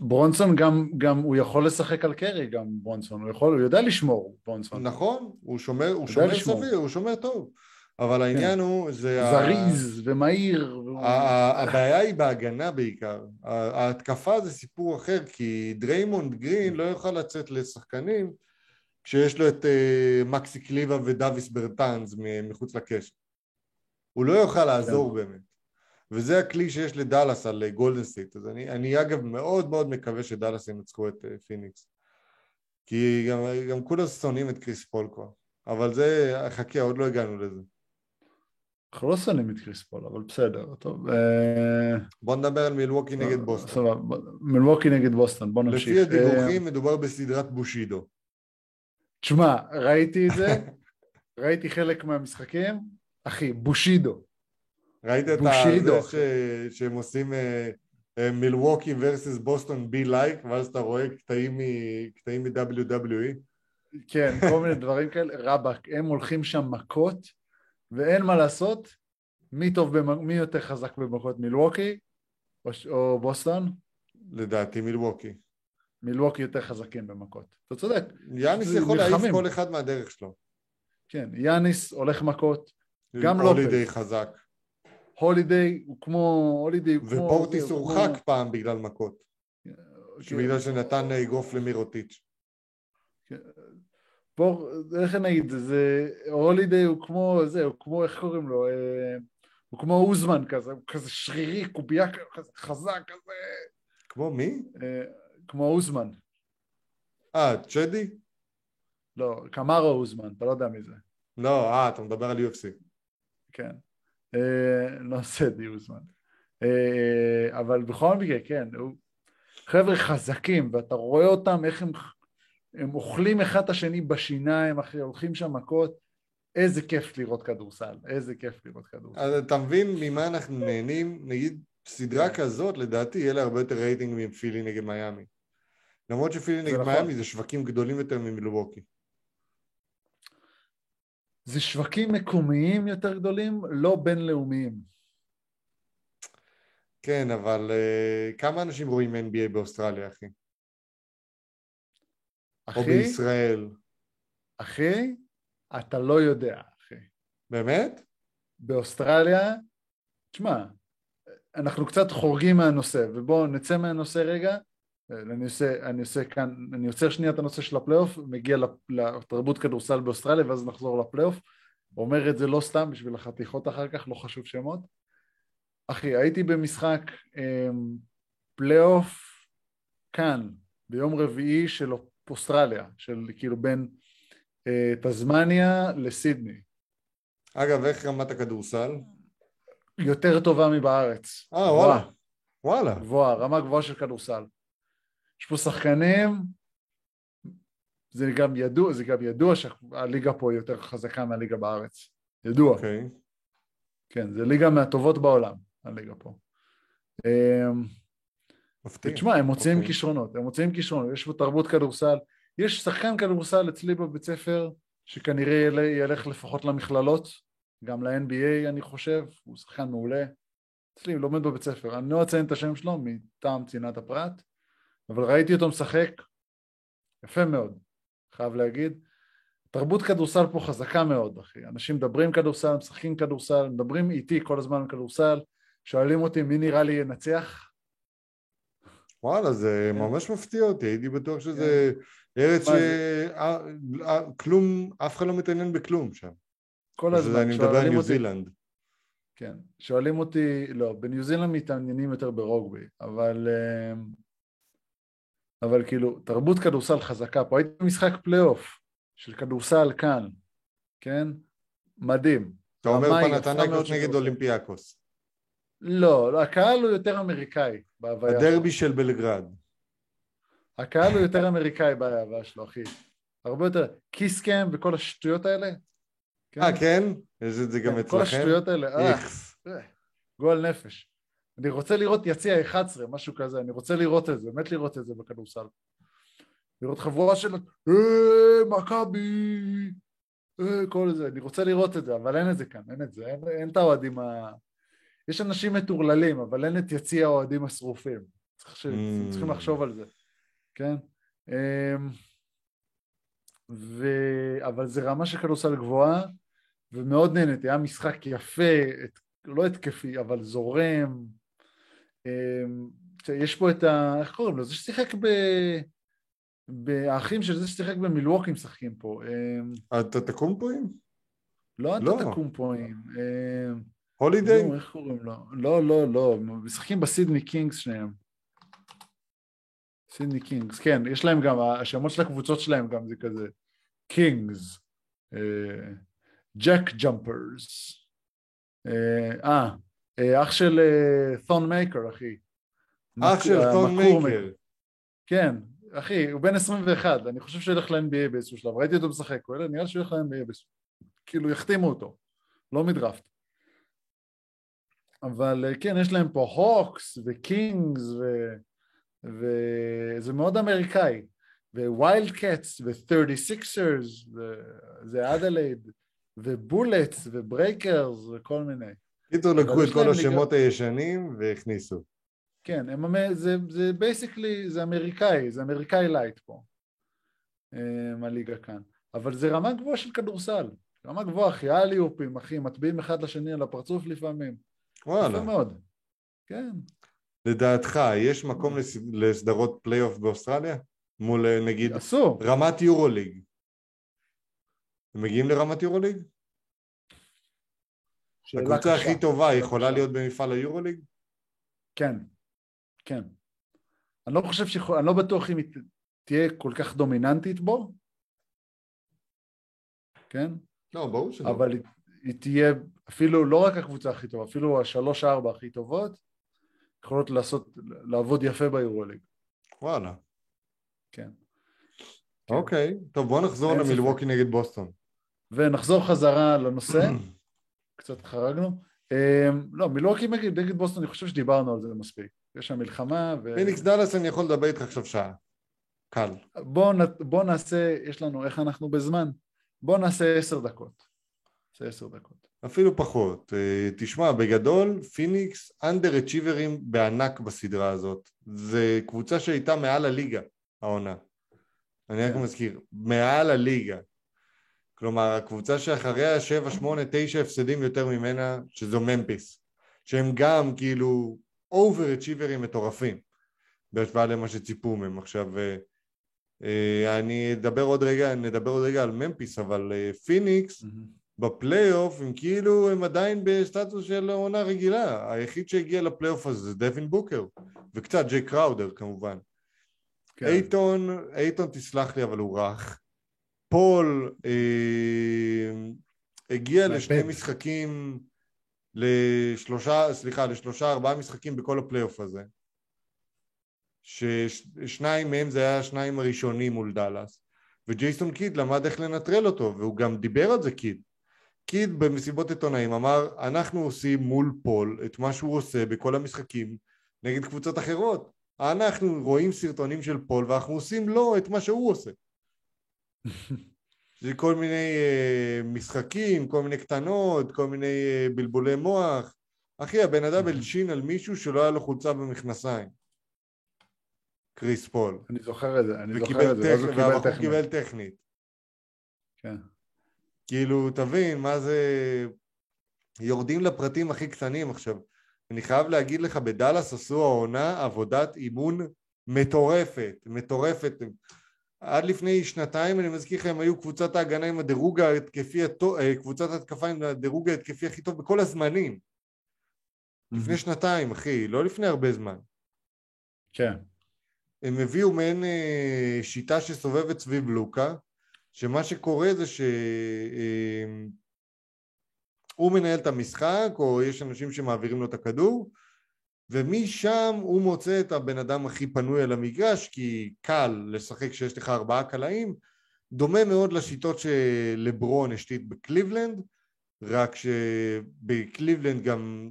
Speaker 2: ברונסון גם, גם, הוא יכול לשחק על קרי גם, ברונסון, הוא יכול, הוא יודע לשמור, ברונסון.
Speaker 1: נכון, הוא שומר, הוא שומר. סביר, הוא שומר טוב. אבל העניין הוא, זה...
Speaker 2: זריז ומהיר.
Speaker 1: ה- ה- הבעיה היא בהגנה בעיקר. ההתקפה זה סיפור אחר, כי דריימונד גרין לא יוכל לצאת לשחקנים כשיש לו את אה, מקסי קליבה ודוויס ברטאנס מחוץ לקשת. הוא לא יוכל לעזור באמת. וזה הכלי שיש לדאלאס על אה, גולדן סטייט. אז אני, אני אגב מאוד מאוד מקווה שדאלאס ינצחו את אה, פיניקס. כי גם, גם כולם שונאים את קריס פול כבר. אבל זה, חכה, עוד לא הגענו לזה.
Speaker 2: אנחנו לא שונאים את קריס פול, אבל בסדר, טוב. אה,
Speaker 1: בוא נדבר על מילווקי נגד בוסטון.
Speaker 2: סבבה, מילווקי נגד בוסטון, בוא נמשיך.
Speaker 1: לפי הדיווחים מדובר בסדרת בושידו.
Speaker 2: תשמע, ראיתי את זה, <laughs> ראיתי חלק מהמשחקים, אחי, בושידו.
Speaker 1: ראית את זה ש... שהם עושים מילווקי versus בוסטון be like ואז אתה רואה קטעים מ-WWE?
Speaker 2: כן, כל מיני דברים כאלה, רבאק, הם הולכים שם מכות, ואין מה לעשות, מי טוב, במ... מי יותר חזק במכות, מילווקי או, או בוסטון?
Speaker 1: לדעתי מילווקי.
Speaker 2: מילווקי יותר חזקים במכות. אתה צודק,
Speaker 1: יאניס יכול להעיף. כל אחד מהדרך שלו.
Speaker 2: כן, יאניס הולך מכות, גם לופז.
Speaker 1: הולידיי חזק.
Speaker 2: הולידיי הוא כמו, הולידיי הוא כמו...
Speaker 1: ופורטיס הורחק
Speaker 2: כמו-
Speaker 1: פעם בגלל מכות.
Speaker 2: כן,
Speaker 1: בגלל שנתן אה, אגרוף למירוטיץ'.
Speaker 2: פור, איך אני אגיד, זה, הולידיי הוא כמו, זה, הוא כמו, איך קוראים לו, אה, הוא כמו אוזמן כזה, הוא כזה שרירי, קובייה כזה חזק כזה,
Speaker 1: כמו מי?
Speaker 2: אה, כמו אוזמן,
Speaker 1: אה, צ'די?
Speaker 2: לא, קמארו אוזמן, אתה לא יודע מי זה,
Speaker 1: לא, אה, אתה מדבר על UFC.
Speaker 2: כן, לא סדי אוזמן, אה, אבל בכל מקרה, כן, הוא, חבר'ה חזקים, ואתה רואה אותם, איך הם, הם אוכלים אחד את השני בשיניים, אחי, הולכים שם מכות, איזה כיף לראות כדורסל, איזה כיף לראות כדורסל.
Speaker 1: אז אתה מבין ממה אנחנו נהנים? נגיד, סדרה
Speaker 2: כן.
Speaker 1: כזאת, לדעתי, יהיה לה הרבה יותר רייטינג מפילי נגד מיאמי. למרות שפילי נגד
Speaker 2: נכון.
Speaker 1: מיאמי זה שווקים גדולים יותר ממילווקי.
Speaker 2: זה שווקים מקומיים יותר גדולים, לא בינלאומיים.
Speaker 1: כן, אבל uh, כמה אנשים רואים NBA באוסטרליה, אחי? או
Speaker 2: אחי,
Speaker 1: בישראל?
Speaker 2: אחי, אתה לא יודע, אחי.
Speaker 1: באמת?
Speaker 2: באוסטרליה, תשמע, אנחנו קצת חורגים מהנושא, ובואו נצא מהנושא רגע. אני עושה, אני עושה כאן, אני עוצר שנייה את הנושא של הפלייאוף, מגיע לתרבות כדורסל באוסטרליה, ואז נחזור לפלייאוף. אומר את זה לא סתם בשביל החתיכות אחר כך, לא חשוב שמות. אחי, הייתי במשחק אמ, פלייאוף כאן, ביום רביעי של אוסטרליה, של כאילו בין אה, תזמניה לסידני.
Speaker 1: אגב, איך רמת הכדורסל?
Speaker 2: יותר טובה מבארץ.
Speaker 1: אה, וואלה. וואלה.
Speaker 2: גבוהה, רמה גבוהה של כדורסל. יש פה שחקנים, זה גם ידוע, זה גם ידוע שהליגה פה יותר חזקה מהליגה בארץ. ידוע.
Speaker 1: אוקיי.
Speaker 2: כן, זה ליגה מהטובות בעולם, הליגה פה. אמ,
Speaker 1: מפתיע.
Speaker 2: תשמע, הם מוצאים
Speaker 1: אוקיי.
Speaker 2: כישרונות, הם מוצאים כישרונות, יש פה תרבות כדורסל, יש שחקן כדורסל אצלי בבית ספר, שכנראה יל- ילך לפחות למכללות, גם ל-NBA אני חושב, הוא שחקן מעולה. אצלי, לומד בבית ספר, אני לא אציין את השם שלו מטעם צנעת הפרט, אבל ראיתי אותו משחק יפה מאוד, חייב להגיד. תרבות כדורסל פה חזקה מאוד, אחי. אנשים מדברים כדורסל, משחקים כדורסל, מדברים איתי כל הזמן על כדורסל, שואלים אותי מי נראה לי ינצח,
Speaker 1: וואלה, זה
Speaker 2: כן.
Speaker 1: ממש מפתיע אותי, הייתי בטוח שזה ארץ
Speaker 2: מה
Speaker 1: שכלום, אף אחד לא מתעניין בכלום שם.
Speaker 2: כל הזמן.
Speaker 1: אני מדבר על
Speaker 2: שואלים
Speaker 1: ניו
Speaker 2: אותי-
Speaker 1: זילנד.
Speaker 2: כן, שואלים אותי, לא, בניו זילנד מתעניינים יותר ברוגבי, אבל, אה, אבל כאילו, תרבות כדורסל חזקה פה. הייתי במשחק פלייאוף של כדורסל כאן, כן? מדהים.
Speaker 1: אתה אומר
Speaker 2: של
Speaker 1: נגד. אולימפיאקוס.
Speaker 2: לא, לא, הקהל הוא יותר אמריקאי בהוויה שלו.
Speaker 1: הדרבי של בלגרד.
Speaker 2: הקהל הוא יותר אמריקאי בהוויה שלו, אחי. הרבה יותר, kiss cam וכל השטויות האלה.
Speaker 1: אה, כן? יש את זה גם
Speaker 2: כן,
Speaker 1: אצלכם?
Speaker 2: כל השטויות האלה, אה,
Speaker 1: איכס.
Speaker 2: גועל נפש. אני רוצה לראות יציע 11, משהו כזה, אני רוצה לראות את זה, מת לראות את זה בכדורסל. לראות חבורה של אה, מכבי, אה, כל זה, אני רוצה לראות את זה, אבל אין את זה כאן, אין את זה, אין, אין את האוהדים ה... יש אנשים מטורללים, אבל אין את יציע האוהדים השרופים. צריך ש...
Speaker 1: Mm.
Speaker 2: צריכים לחשוב על זה, כן? אמ, ו... אבל זה רמה של כדורסל גבוהה, ומאוד נהניתי, היה משחק יפה, את... לא התקפי, אבל זורם. אמ, יש פה את ה... איך קוראים לו? זה ששיחק ב... האחים של זה ששיחק במילווקי משחקים פה. אה,
Speaker 1: אתה תקום פה עם?
Speaker 2: לא
Speaker 1: לא.
Speaker 2: אתה תקום פה עם... אה,
Speaker 1: הולידיי?
Speaker 2: איך קוראים לו? לא, לא, לא, משחקים בסידני קינגס שניהם. סידני קינגס, כן, יש להם גם, השמות של הקבוצות שלהם גם זה כזה קינגס, ג'ק ג'מפרס, אה, אה, אח של ת'ון מייקר, אחי.
Speaker 1: אח שלו
Speaker 2: מאקור
Speaker 1: מייקר.
Speaker 2: כן, אחי, הוא בן 21, אני חושב שהוא ילך ל-NBA באיזשהו שלב, ראיתי אותו משחק, הוא ילך- נראה שהוא ילך ל-NBA באיזשהו כאילו יחתימו אותו, לא מדראפט. אבל אה, כן, יש להם פה הוקס וקינגס ו... וזה מאוד אמריקאי, וויילד קאטס ו-36ers, זה אדלייד, ובולטס וברייקרס וכל מיני.
Speaker 1: קיצור, לקחו את כל השמות הישנים והכניסו.
Speaker 2: כן, הם, זה, זה basically, זה אמריקאי, זה אמריקאי light פה, אה, הליגה כאן. אבל זה רמה גבוהה של כדורסל, רמה גבוהה, אחי, אליופים, אחי, מטביעים אחד לשני על הפרצוף לפעמים. יפה
Speaker 1: וואלה.
Speaker 2: מאוד. כן.
Speaker 1: לדעתך, יש מקום לס- לסדרות פלייאוף באוסטרליה? מול אה, נגיד
Speaker 2: אסור.
Speaker 1: רמת יורוליג. הם מגיעים לרמת יורוליג? הקבוצה. הכי טובה יכולה. להיות במפעל היורוליג?
Speaker 2: כן, כן. אני לא חושב שיכול, אני לא בטוח אם היא תהיה כל כך דומיננטית בו, כן?
Speaker 1: לא, ברור שלא.
Speaker 2: אבל היא, היא תהיה אפילו לא רק הקבוצה הכי טובה, אפילו השלוש ארבע הכי טובות, יכולות לעשות, לעבוד יפה ביורוליג,
Speaker 1: וואלה.
Speaker 2: כן.
Speaker 1: אוקיי. טוב, בוא נחזור. למילווקי נגד בוסטון.
Speaker 2: ונחזור חזרה לנושא, <clears throat> קצת חרגנו. אמ, לא, מילואקי נגד, בוסטון, אני חושב שדיברנו על זה מספיק. יש שם מלחמה, ו...
Speaker 1: פיניקס דאלאס אני יכול לדבר איתך עכשיו שעה. קל.
Speaker 2: בוא, נ- בוא נעשה, יש לנו, איך אנחנו בזמן? בוא נעשה עשר דקות. נעשה עשר דקות.
Speaker 1: אפילו פחות. אה, תשמע, בגדול, פיניקס אנדר אצ'יברים בענק בסדרה הזאת. זה קבוצה שהייתה מעל הליגה, העונה. אני רק
Speaker 2: כן.
Speaker 1: מזכיר, מעל הליגה. כלומר, הקבוצה שאחריה 7, 8, 9 הפסדים יותר ממנה, שזו ממפיס. שהם גם כאילו overachieverים מטורפים, בהשוואה למה שציפו מהם. עכשיו, אה, אה, אני אדבר עוד רגע, נדבר עוד רגע על ממפיס, אבל אה, פיניקס, בפלייאוף הם כאילו הם עדיין בסטטוס של עונה רגילה היחיד שהגיע לפלייאוף הזה זה דווין בוקר וקצת ג'יי קראודר כמובן
Speaker 2: כן.
Speaker 1: אייטון, אייטון תסלח לי אבל הוא רך פול אה, הגיע. לשני משחקים לשלושה, סליחה, לשלושה ארבעה משחקים בכל הפלייאוף הזה. ששניים מהם זה היה השניים הראשונים מול דאלאס. וג'ייסון קיד למד איך לנטרל אותו והוא גם דיבר על זה קיד. קיד במסיבות עיתונאים אמר אנחנו עושים מול פול את מה שהוא עושה בכל המשחקים נגד קבוצות אחרות. אנחנו רואים סרטונים של פול ואנחנו עושים לו את מה שהוא עושה <laughs> זה כל מיני אה, משחקים, כל מיני קטנות, כל מיני אה, בלבולי מוח אחי הבן אדם הלשין על מישהו שלא היה לו חולצה במכנסיים קריס פול
Speaker 2: אני זוכר את זה, אני זוכר את זה, ואז הוא
Speaker 1: טכ-
Speaker 2: קיבל
Speaker 1: והבחור
Speaker 2: טכנית.
Speaker 1: קיבל טכנית
Speaker 2: כן.
Speaker 1: כאילו, תבין, מה זה... יורדים לפרטים הכי קטנים עכשיו. אני חייב להגיד לך, בדאלאס עשו העונה עבודת אימון מטורפת, מטורפת. עד לפני שנתיים, אני מזכיר לך, הם היו קבוצת ההגנה עם הדירוג ההתקפי, אה, קבוצת התקפה עם הדירוג ההתקפי הכי טוב בכל הזמנים. לפני שנתיים, אחי, לא לפני הרבה זמן.
Speaker 2: כן.
Speaker 1: הם הביאו מעין אה, שיטה שסובבת סביב לוקה, שמה שקורה זה שהוא מנהל את המשחק, או יש אנשים שמעבירים לו את הכדור, ומשם הוא מוצא את הבן אדם הכי פנוי על המגרש, כי קל לשחק כשיש לך ארבעה קלעים, דומה מאוד לשיטות שלברון השתית בקליבלנד, רק שבקליבלנד גם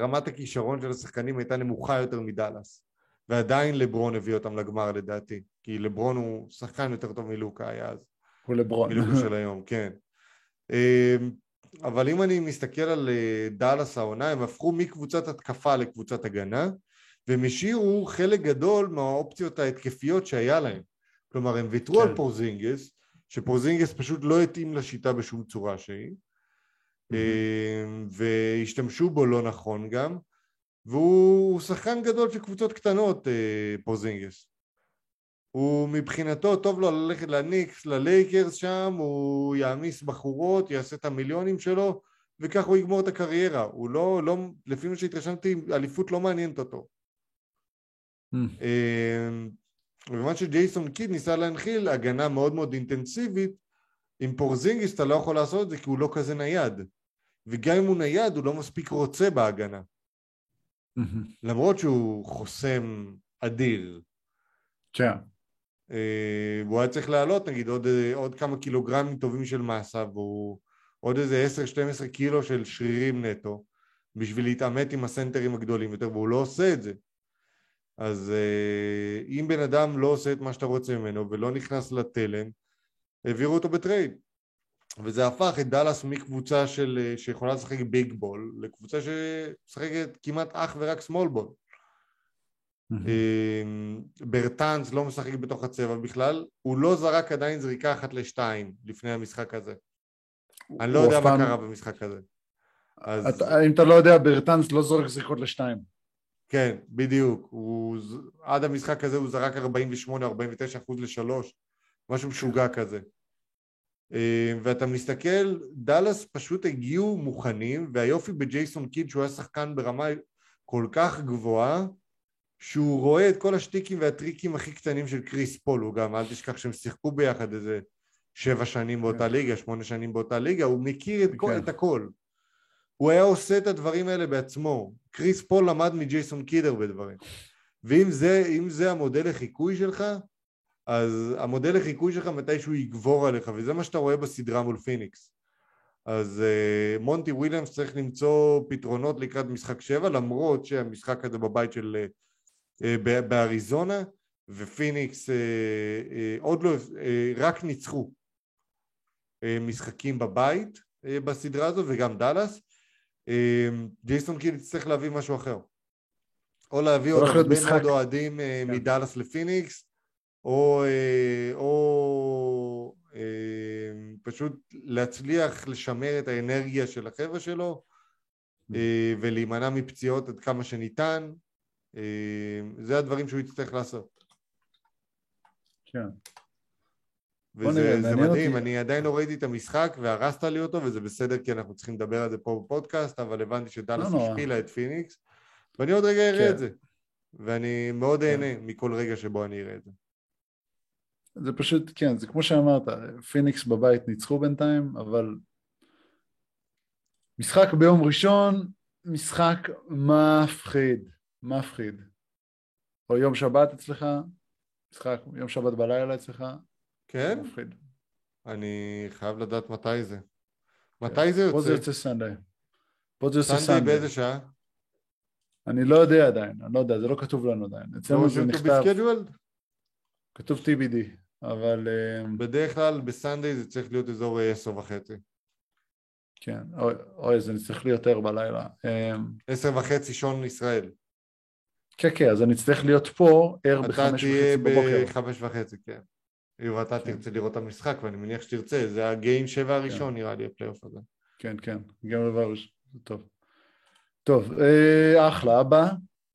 Speaker 1: רמת הכישרון של השחקנים הייתה נמוכה יותר מדאלאס. ועדיין לברון הביא אותם לגמר לדעתי, כי לברון הוא שחקן יותר טוב מלוקה היה אז,
Speaker 2: הוא לברון.
Speaker 1: מלוקה של <laughs> היום, כן. אבל אם אני מסתכל על אה, דאלאס העונה, הם הפכו מקבוצת התקפה לקבוצת הגנה, והם השאירו חלק גדול מהאופציות ההתקפיות שהיה להם. כלומר, הם ויתרו
Speaker 2: כן.
Speaker 1: על פורזינגס, שפורזינגס פשוט לא התאים לשיטה בשום צורה שהיא, אמ, והשתמשו בו לא נכון גם, והוא שחקן גדול של קבוצות קטנות, אה, פורזינגס. הוא מבחינתו טוב לו ללכת לניקס, ללייקרס שם, הוא יעמיס בחורות, יעשה את המיליונים שלו, וכך הוא יגמור את הקריירה. הוא לא, לא לפי מה שהתרשמתי, אליפות לא מעניינת אותו.
Speaker 2: אממ.
Speaker 1: בזמן שג'ייסון קיד ניסה להנחיל הגנה מאוד מאוד אינטנסיבית, עם פורזינגיס אתה לא יכול לעשות את זה כי הוא לא כזה נייד. וגם אם הוא נייד, הוא לא מספיק רוצה בהגנה. למרות שהוא חוסם אדיר.
Speaker 2: כן.
Speaker 1: והוא היה צריך לעלות נגיד עוד, אה, עוד כמה קילוגרמים טובים של מסה והוא עוד איזה 10-12 קילו של שרירים נטו בשביל להתעמת עם הסנטרים הגדולים יותר והוא לא עושה את זה. אז אה, אם בן אדם לא עושה את מה שאתה רוצה ממנו ולא נכנס לתלם העבירו אותו בטרייד. וזה הפך את דאלאס מקבוצה של, שיכולה לשחק big ball לקבוצה שמשחקת כמעט אך ורק small ball ברטאנס לא משחק בתוך הצבע בכלל, הוא לא זרק עדיין זריקה אחת לשתיים לפני המשחק הזה. אני לא יודע מה קרה במשחק הזה.
Speaker 2: אם אתה לא יודע, ברטאנס לא זורק זריקות לשתיים.
Speaker 1: כן, בדיוק. עד המשחק הזה הוא זרק 48-49 אחוז לשלוש, משהו משוגע כזה. אמ, ואתה מסתכל, דאלאס פשוט הגיעו מוכנים, והיופי בג'ייסון קיד שהוא היה שחקן ברמה כל כך גבוהה, שהוא רואה את כל השטיקים והטריקים הכי קטנים של קריס פול, הוא גם, אל תשכח שהם שיחקו ביחד איזה שבע שנים באותה כן. ליגה, שמונה שנים באותה ליגה, הוא מכיר את, כל, כן. את הכל. הוא היה עושה את הדברים האלה בעצמו. קריס פול למד מג'ייסון קיד הרבה דברים. ואם זה, זה המודל לחיקוי שלך, אז המודל לחיקוי שלך מתישהו יגבור עליך, וזה מה שאתה רואה בסדרה מול פיניקס. אז אה, מונטי וויליאמס צריך למצוא פתרונות לקראת משחק שבע, למרות שהמשחק הזה בבית של אה, באריזונה ופיניקס אה, אה, עוד לא, רק ניצחו משחקים בבית בסדרה הזו וגם דאלאס ג'ייסון קיל יצטרך להביא משהו אחר או להביא עוד הרבה מאוד אוהדים כן. מדאלאס לפיניקס או, או פשוט להצליח לשמר את האנרגיה של החבר'ה שלו mm. ולהימנע מפציעות עד כמה שניתן אה, זה הדברים שהוא יצטרך לעשות.
Speaker 2: כן.
Speaker 1: וזה מדהים, אותי... אני עדיין לא ראיתי את המשחק והרסת לי אותו וזה בסדר כי אנחנו צריכים לדבר על זה פה בפודקאסט אבל הבנתי שדאלאס לא השפילה את פיניקס ואני עוד רגע אראה כן. את זה ואני מאוד כן. אהנה מכל רגע שבו אני אראה את זה.
Speaker 2: זה פשוט, כן, זה כמו שאמרת, פיניקס בבית ניצחו בינתיים אבל משחק ביום ראשון, משחק מפחיד. מפחיד. או יום שבת אצלך, משחק יום שבת בלילה אצלך,
Speaker 1: כן? מפחיד. אני חייב לדעת מתי זה. מתי זה יוצא?
Speaker 2: פה זה יוצא סנדיי. פה זה יוצא
Speaker 1: סנדיי. סנדיי באיזה שעה?
Speaker 2: אני לא יודע עדיין, אני לא יודע, זה לא כתוב לנו עדיין. אצלנו זה נכתב... כתוב TBD, אבל... אה,
Speaker 1: בדרך כלל בסנדיי זה צריך להיות אזור אה, עשר וחצי.
Speaker 2: כן, אוי, זה צריך להיות ער בלילה.
Speaker 1: אה, עשר וחצי שעון ישראל.
Speaker 2: כן, כן, אז אני אצטרך להיות פה ער בחמש וחצי בבוקר.
Speaker 1: אתה תהיה בחמש וחצי, כן. ואתה כן. תרצה לראות את המשחק, ואני מניח שתרצה, זה ה game שבע הראשון כן. נראה לי, הפלייאוף הזה.
Speaker 2: כן, כן, game שבע הראשון, טוב. טוב, אה, אחלה, הבא.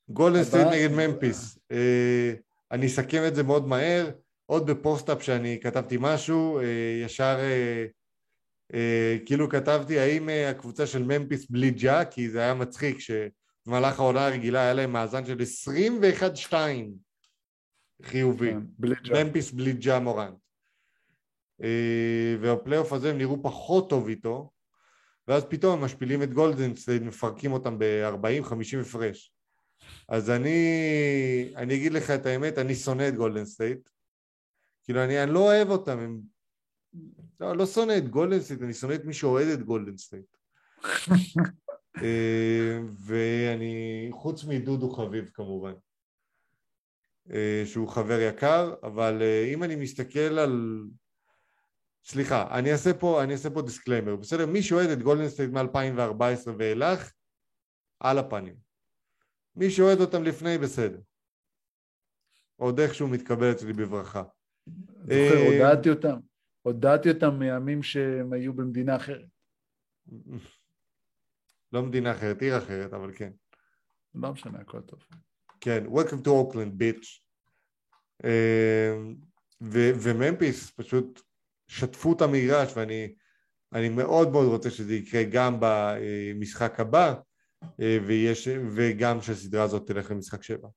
Speaker 1: גולדן סטייט נגד ממפיס. אה, אני אסכם את זה מאוד מהר. עוד בפוסט-אפ שאני כתבתי משהו, אה, ישר אה, אה, כאילו כתבתי האם אה, הקבוצה של ממפיס בלי ג'ה, כי זה היה מצחיק ש... במהלך העונה הרגילה היה להם מאזן של 21-2 חיובי, כן, ממפיס בלי ג'ה מורנט. אה, והפלייאוף הזה הם נראו פחות טוב איתו, ואז פתאום הם משפילים את גולדן סטייט, מפרקים אותם ב-40-50 הפרש. אז אני, אני אגיד לך את האמת, אני שונא את גולדן סטייט. כאילו, אני, אני לא אוהב אותם, הם... לא, לא שונא את גולדן סטייט, אני שונא את מי שאוהד את גולדן סטייט. <laughs> אה, ואני, חוץ מדודו חביב כמובן, אה, שהוא חבר יקר, אבל אה, אם אני מסתכל על... סליחה, אני אעשה פה, אני אעשה פה disclaimer, בסדר? מי שאוהד את גולדן סטייט מ-2014 ואילך, על הפנים. מי שאוהד אותם לפני, בסדר. עוד איכשהו מתקבל אצלי בברכה.
Speaker 2: זוכר, הודעתי אותם. הודעתי אותם מימים שהם היו במדינה אחרת. <laughs>
Speaker 1: לא מדינה אחרת, עיר אחרת, אבל כן.
Speaker 2: לא משנה, הכל טוב.
Speaker 1: כן, Welcome to Oakland, bitch. ו- וממפיס פשוט שטפו את המגרש ואני אני מאוד מאוד רוצה שזה יקרה גם במשחק הבא אה, ויש, וגם שהסדרה הזאת תלך למשחק שבע.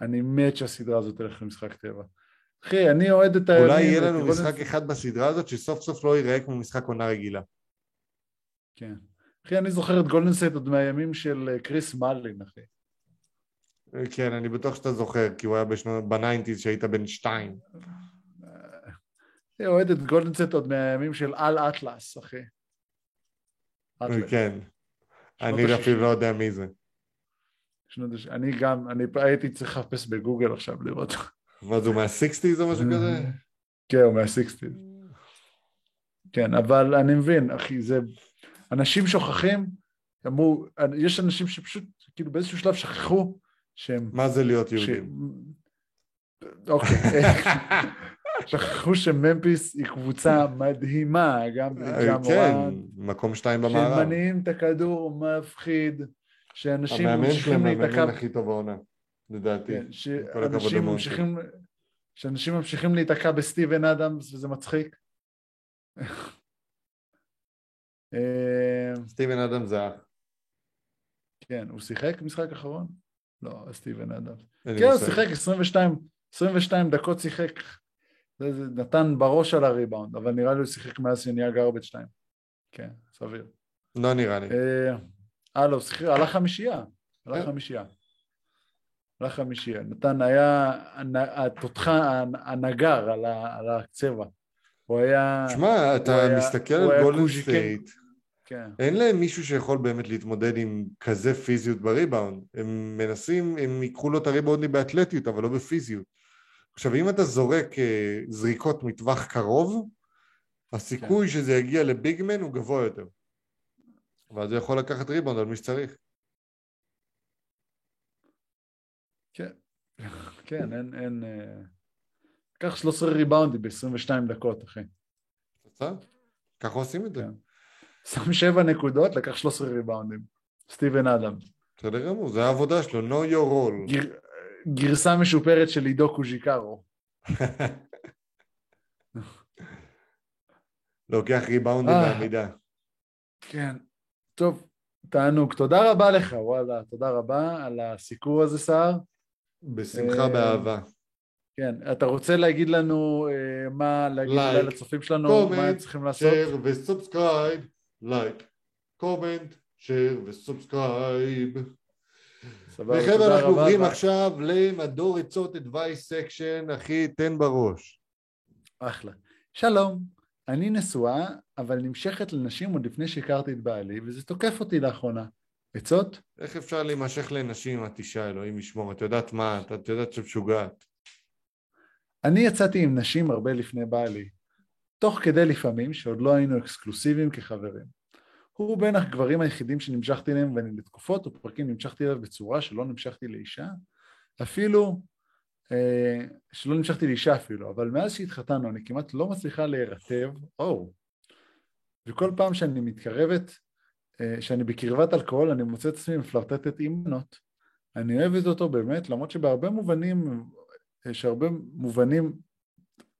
Speaker 2: אני מת שהסדרה הזאת תלך למשחק שבע. אחי, אני אוהד את
Speaker 1: אולי
Speaker 2: הימים...
Speaker 1: יהיה לנו משחק אחד בסדרה הזאת שסוף סוף לא ייראה כמו משחק עונה רגילה.
Speaker 2: כן. אחי, אני זוכר את גולדן סטייט עוד מהימים של אה, כריס מאלין, אחי.
Speaker 1: כן, אני בטוח שאתה זוכר, כי הוא היה בשנות- ב nineties שהיית בן שתיים.
Speaker 2: אני אוהד את גולדן סטייט עוד מהימים של אל אטלס, אחי.
Speaker 1: כן. אני אפילו לא יודע מי זה.
Speaker 2: אני גם, אני הייתי צריך לחפש בגוגל עכשיו לראות.
Speaker 1: מה זה, הוא מהסיקסטיז או משהו כזה?
Speaker 2: כן, הוא מהסיקסטיז. כן, אבל אני מבין, אחי, זה... אנשים שוכחים, אמרו, יש אנשים שפשוט, כאילו באיזשהו שלב שכחו שהם...
Speaker 1: מה זה להיות
Speaker 2: ש...
Speaker 1: יהודים?
Speaker 2: אוקיי. <laughs> שכחו שממפיס היא קבוצה מדהימה, גם בלי
Speaker 1: אה,
Speaker 2: ג'ה
Speaker 1: כן, מקום שתיים במערב.
Speaker 2: מניעים את הכדור מפחיד, שאנשים
Speaker 1: המאמן
Speaker 2: ממשיכים
Speaker 1: שלהם
Speaker 2: להיתקע...
Speaker 1: המאמן הכי טוב בעונה, לדעתי.
Speaker 2: כן, שאנשים. ממשיכים... שאנשים ממשיכים להיתקע בסטיבן אדמס וזה מצחיק. אה,
Speaker 1: סטיבן אדם זה.
Speaker 2: כן, הוא שיחק משחק אחרון? לא, סטיבן
Speaker 1: לי
Speaker 2: כן, הוא. שיחק 22, 22 דקות שיחק. זה, זה נתן בראש על הריבאונד, אבל נראה לי הוא שיחק מאז שנהיה גרבג' 2. כן, סביר.
Speaker 1: לא נראה לי.
Speaker 2: אה, אה, לא, שיחק, עלה חמישייה. עלה
Speaker 1: כן.
Speaker 2: חמישייה. עלה חמישייה. נתן, היה התותחה, הנגר על ה- על הקצבע. הוא היה...
Speaker 1: שמע, אתה מסתכל על גולדן. סטייט,
Speaker 2: כן,
Speaker 1: אין להם מישהו שיכול באמת להתמודד עם כזה פיזיות בריבאונד. הם מנסים, הם ייקחו לו את הריבאונדים באתלטיות, אבל לא בפיזיות. עכשיו, אם אתה זורק אה, זריקות מטווח קרוב, הסיכוי
Speaker 2: כן.
Speaker 1: שזה יגיע לביגמן הוא גבוה יותר. ואז הוא יכול לקחת ריבאונד על מי שצריך.
Speaker 2: כן. כן, אין... אין אה, לקח 13 ריבאונדים ב-22 דקות, אחי.
Speaker 1: בסדר? ככה עושים את זה.
Speaker 2: כן. שם 7 נקודות, לקח 13 ריבאונדים. סטיבן אדם.
Speaker 1: בסדר גמור, זה העבודה שלו, know your role.
Speaker 2: גר... גרסה משופרת של עידו קוז'יקרו. <laughs>
Speaker 1: לוקח ריבאונדים
Speaker 2: אה.
Speaker 1: בעמידה.
Speaker 2: כן. טוב, תענוג. תודה רבה לך, וואלה, תודה רבה על הסיקור הזה, סער.
Speaker 1: בשמחה,
Speaker 2: אה,
Speaker 1: באהבה.
Speaker 2: כן, אתה רוצה להגיד לנו אה, מה, להגיד לצופים שלנו, מה הם צריכים לעשות?
Speaker 1: share ו subscribe, like, comment, share
Speaker 2: ו
Speaker 1: subscribe.
Speaker 2: וחבר'ה,
Speaker 1: אנחנו עוברים עכשיו למדור עצות advice section, אחי, תן בראש.
Speaker 2: אחלה. שלום, אני נשואה, אבל נמשכת לנשים עוד לפני שהכרתי את בעלי, וזה תוקף אותי לאחרונה. עצות?
Speaker 1: איך אפשר להימשך לנשים את אישה, אלוהים ישמור? את יודעת מה, את- יודעת שאת משוגעת.
Speaker 2: אני יצאתי עם נשים הרבה לפני בעלי, תוך כדי לפעמים שעוד לא היינו אקסקלוסיביים כחברים. הוא בין הגברים היחידים שנמשכתי אליהם, ואני לתקופות ופרקים נמשכתי אליו בצורה שלא נמשכתי לאישה, אפילו, אה, שלא נמשכתי לאישה אפילו, אבל מאז שהתחתנו אני כמעט לא מצליחה להירטב, או, וכל פעם שאני מתקרבת, אה, שאני בקרבת אלכוהול, אני מוצא את עצמי מפלרטטת עם בנות. אני אוהבת אותו באמת, למרות שבהרבה מובנים, יש הרבה מובנים,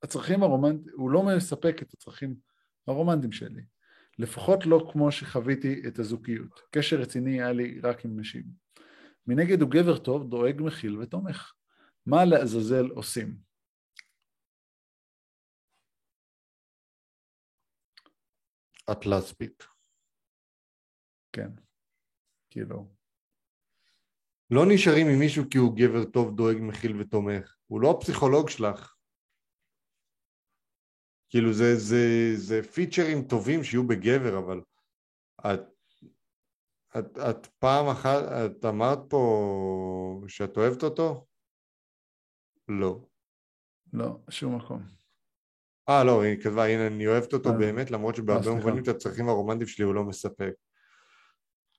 Speaker 2: הצרכים הרומנטיים, הוא לא מספק את הצרכים הרומנטיים שלי. לפחות לא כמו שחוויתי את הזוגיות. קשר רציני היה לי רק עם נשים. מנגד הוא גבר טוב, דואג, מכיל ותומך. מה לעזאזל עושים?
Speaker 1: את לסבית.
Speaker 2: כן, כאילו,
Speaker 1: לא נשארים עם מישהו כי הוא גבר טוב, דואג, מכיל ותומך. הוא לא הפסיכולוג שלך. כאילו זה, זה, זה פיצ'רים טובים שיהיו בגבר, אבל את, את, את פעם אחת, את אמרת פה שאת אוהבת אותו? לא.
Speaker 2: לא, שום מקום.
Speaker 1: אה, לא, היא כתבה, הנה, אני אוהבת אותו
Speaker 2: אה.
Speaker 1: באמת, למרות שבהרבה
Speaker 2: סליחה.
Speaker 1: מובנים את הצרכים הרומנטיים שלי הוא לא מספק.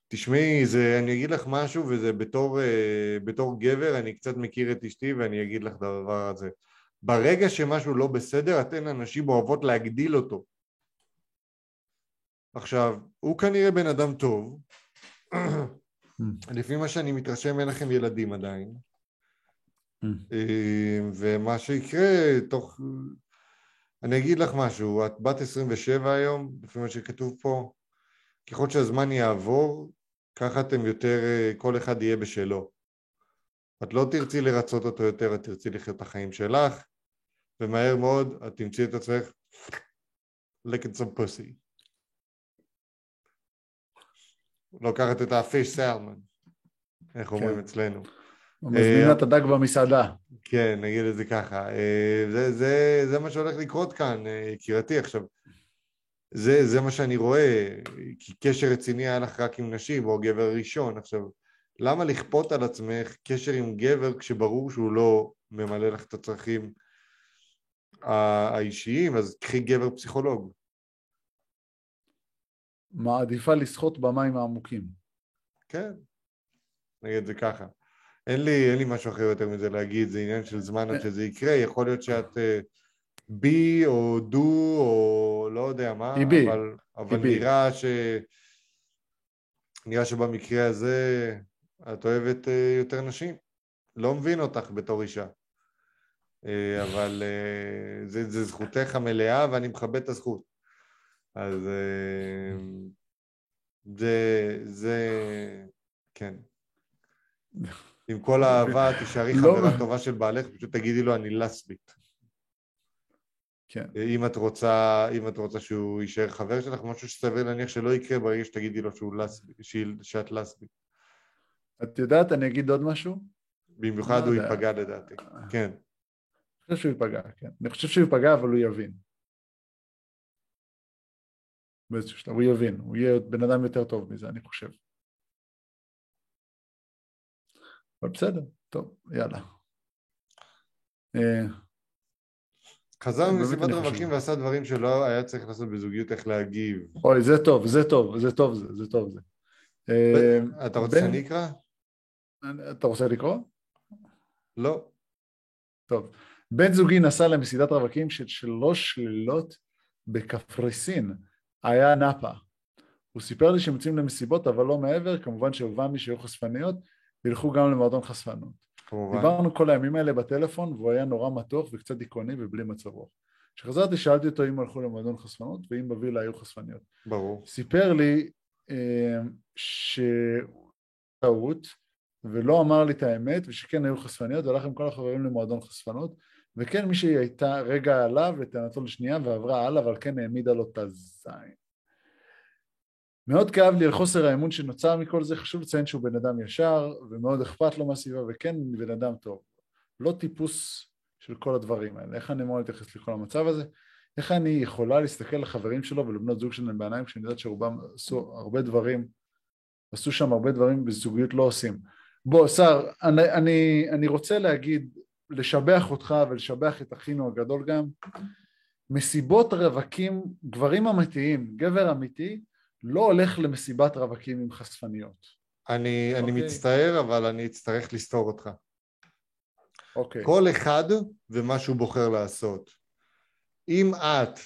Speaker 1: תשמעי, זה, אני אגיד לך משהו, וזה בתור, אה, בתור גבר, אני קצת מכיר את אשתי, ואני אגיד לך את הדבר הזה. ברגע שמשהו לא בסדר, אתן הנשים אוהבות להגדיל אותו. עכשיו, הוא כנראה בן אדם טוב, לפי מה שאני מתרשם אין לכם ילדים עדיין, אה, ומה שיקרה תוך... אני אגיד לך משהו, את בת 27 היום, לפי מה שכתוב פה, ככל שהזמן יעבור, ככה אתם יותר, אה, כל אחד יהיה בשלו. את לא תרצי לרצות אותו יותר, את תרצי לחיות את החיים שלך, ומהר מאוד את תמצאי את עצמך לקט some pussy. לוקחת את הפיש סלמן, איך אומרים אצלנו.
Speaker 2: מזמינה את הדג במסעדה.
Speaker 1: כן, נגיד את זה ככה. אה, זה, זה, זה מה שהולך לקרות כאן, אה, יקירתי. עכשיו, זה, זה מה שאני רואה, כי קשר רציני היה לך רק עם נשים, או גבר ראשון. עכשיו, למה לכפות על עצמך קשר עם גבר כשברור שהוא לא ממלא לך את הצרכים האישיים? אז קחי גבר פסיכולוג.
Speaker 2: מעדיפה לשחות במים העמוקים.
Speaker 1: כן, נגיד את זה ככה. אין לי, אין לי משהו אחר יותר מזה להגיד, זה עניין של זמן עד שזה יקרה, יכול להיות שאת בי או דו או לא יודע מה,
Speaker 2: בי.
Speaker 1: אבל, אבל
Speaker 2: בי.
Speaker 1: נראה ש... נראה שבמקרה הזה את אוהבת אה, יותר נשים. לא מבין אותך בתור אישה. אה, אבל אה, זה, זה זכותך המלאה ואני מכבד את הזכות. אז אה, זה, זה, כן. עם כל האהבה, תישארי
Speaker 2: לא.
Speaker 1: חברה טובה של בעלך, פשוט תגידי לו אני לסבית.
Speaker 2: כן.
Speaker 1: אם את רוצה, אם את רוצה שהוא יישאר חבר שלך, משהו שסביר להניח שלא יקרה ברגע שתגידי לו שהוא לסבי, שאת לסבית.
Speaker 2: את יודעת, אני אגיד עוד משהו?
Speaker 1: במיוחד
Speaker 2: לא
Speaker 1: הוא. ייפגע לדעתי. כן.
Speaker 2: חושב שהוא ייפגע, כן. אני חושב שהוא ייפגע, אבל הוא יבין. באיזשהו שלב, הוא יבין, הוא יהיה בן אדם יותר טוב מזה, אני חושב. אבל בסדר, טוב, יאללה. אה,
Speaker 1: חזר ממסיבת
Speaker 2: חושב.
Speaker 1: רווקים ועשה דברים שלא היה צריך לעשות בזוגיות, איך להגיב.
Speaker 2: אוי, זה טוב, זה טוב, זה טוב, זה, זה טוב זה. אה,
Speaker 1: אתה רוצה שאני אקרא?
Speaker 2: אתה רוצה לקרוא?
Speaker 1: לא.
Speaker 2: טוב. בן זוגי נסע למסידת רווקים של שלוש לילות בקפריסין, היה נאפה. הוא סיפר לי שהם יוצאים למסיבות, אבל לא מעבר, כמובן שהובן לי שהיו חשפניות, וילכו גם למועדון חשפנות.
Speaker 1: כמובן.
Speaker 2: דיברנו כל הימים האלה בטלפון, והוא היה נורא מתוח וקצת דיכאוני ובלי מצב רוח. כשחזרתי שאלתי אותו אם הלכו למועדון חשפנות, ואם בווילה היו חשפניות.
Speaker 1: ברור.
Speaker 2: סיפר לי אה, שהוא טעות, ולא אמר לי את האמת, ושכן היו חשפניות, והלך עם כל החברים למועדון חשפנות, וכן מישהי הייתה רגע עליו וטענתו לשנייה ועברה הלאה, אבל כן העמידה לו את הזין. מאוד כאב לי על חוסר האמון שנוצר מכל זה, חשוב לציין שהוא בן אדם ישר, ומאוד אכפת לו מהסביבה, וכן בן אדם טוב. לא טיפוס של כל הדברים האלה. איך אני אמור להתייחס לכל המצב הזה? איך אני יכולה להסתכל לחברים שלו ולבנות זוג שלהם בעיניים כשאני יודעת שרובם עשו הרבה דברים, עשו שם הרבה דברים בזוגיות לא עושים. בוא, שר, אני, אני, אני רוצה להגיד, לשבח אותך ולשבח את אחינו הגדול גם. מסיבות רווקים, גברים אמיתיים, גבר אמיתי, לא הולך למסיבת רווקים עם חשפניות.
Speaker 1: אני, אני
Speaker 2: אוקיי.
Speaker 1: מצטער, אבל אני אצטרך לסתור אותך.
Speaker 2: אוקיי.
Speaker 1: כל אחד ומה שהוא בוחר לעשות. אם את,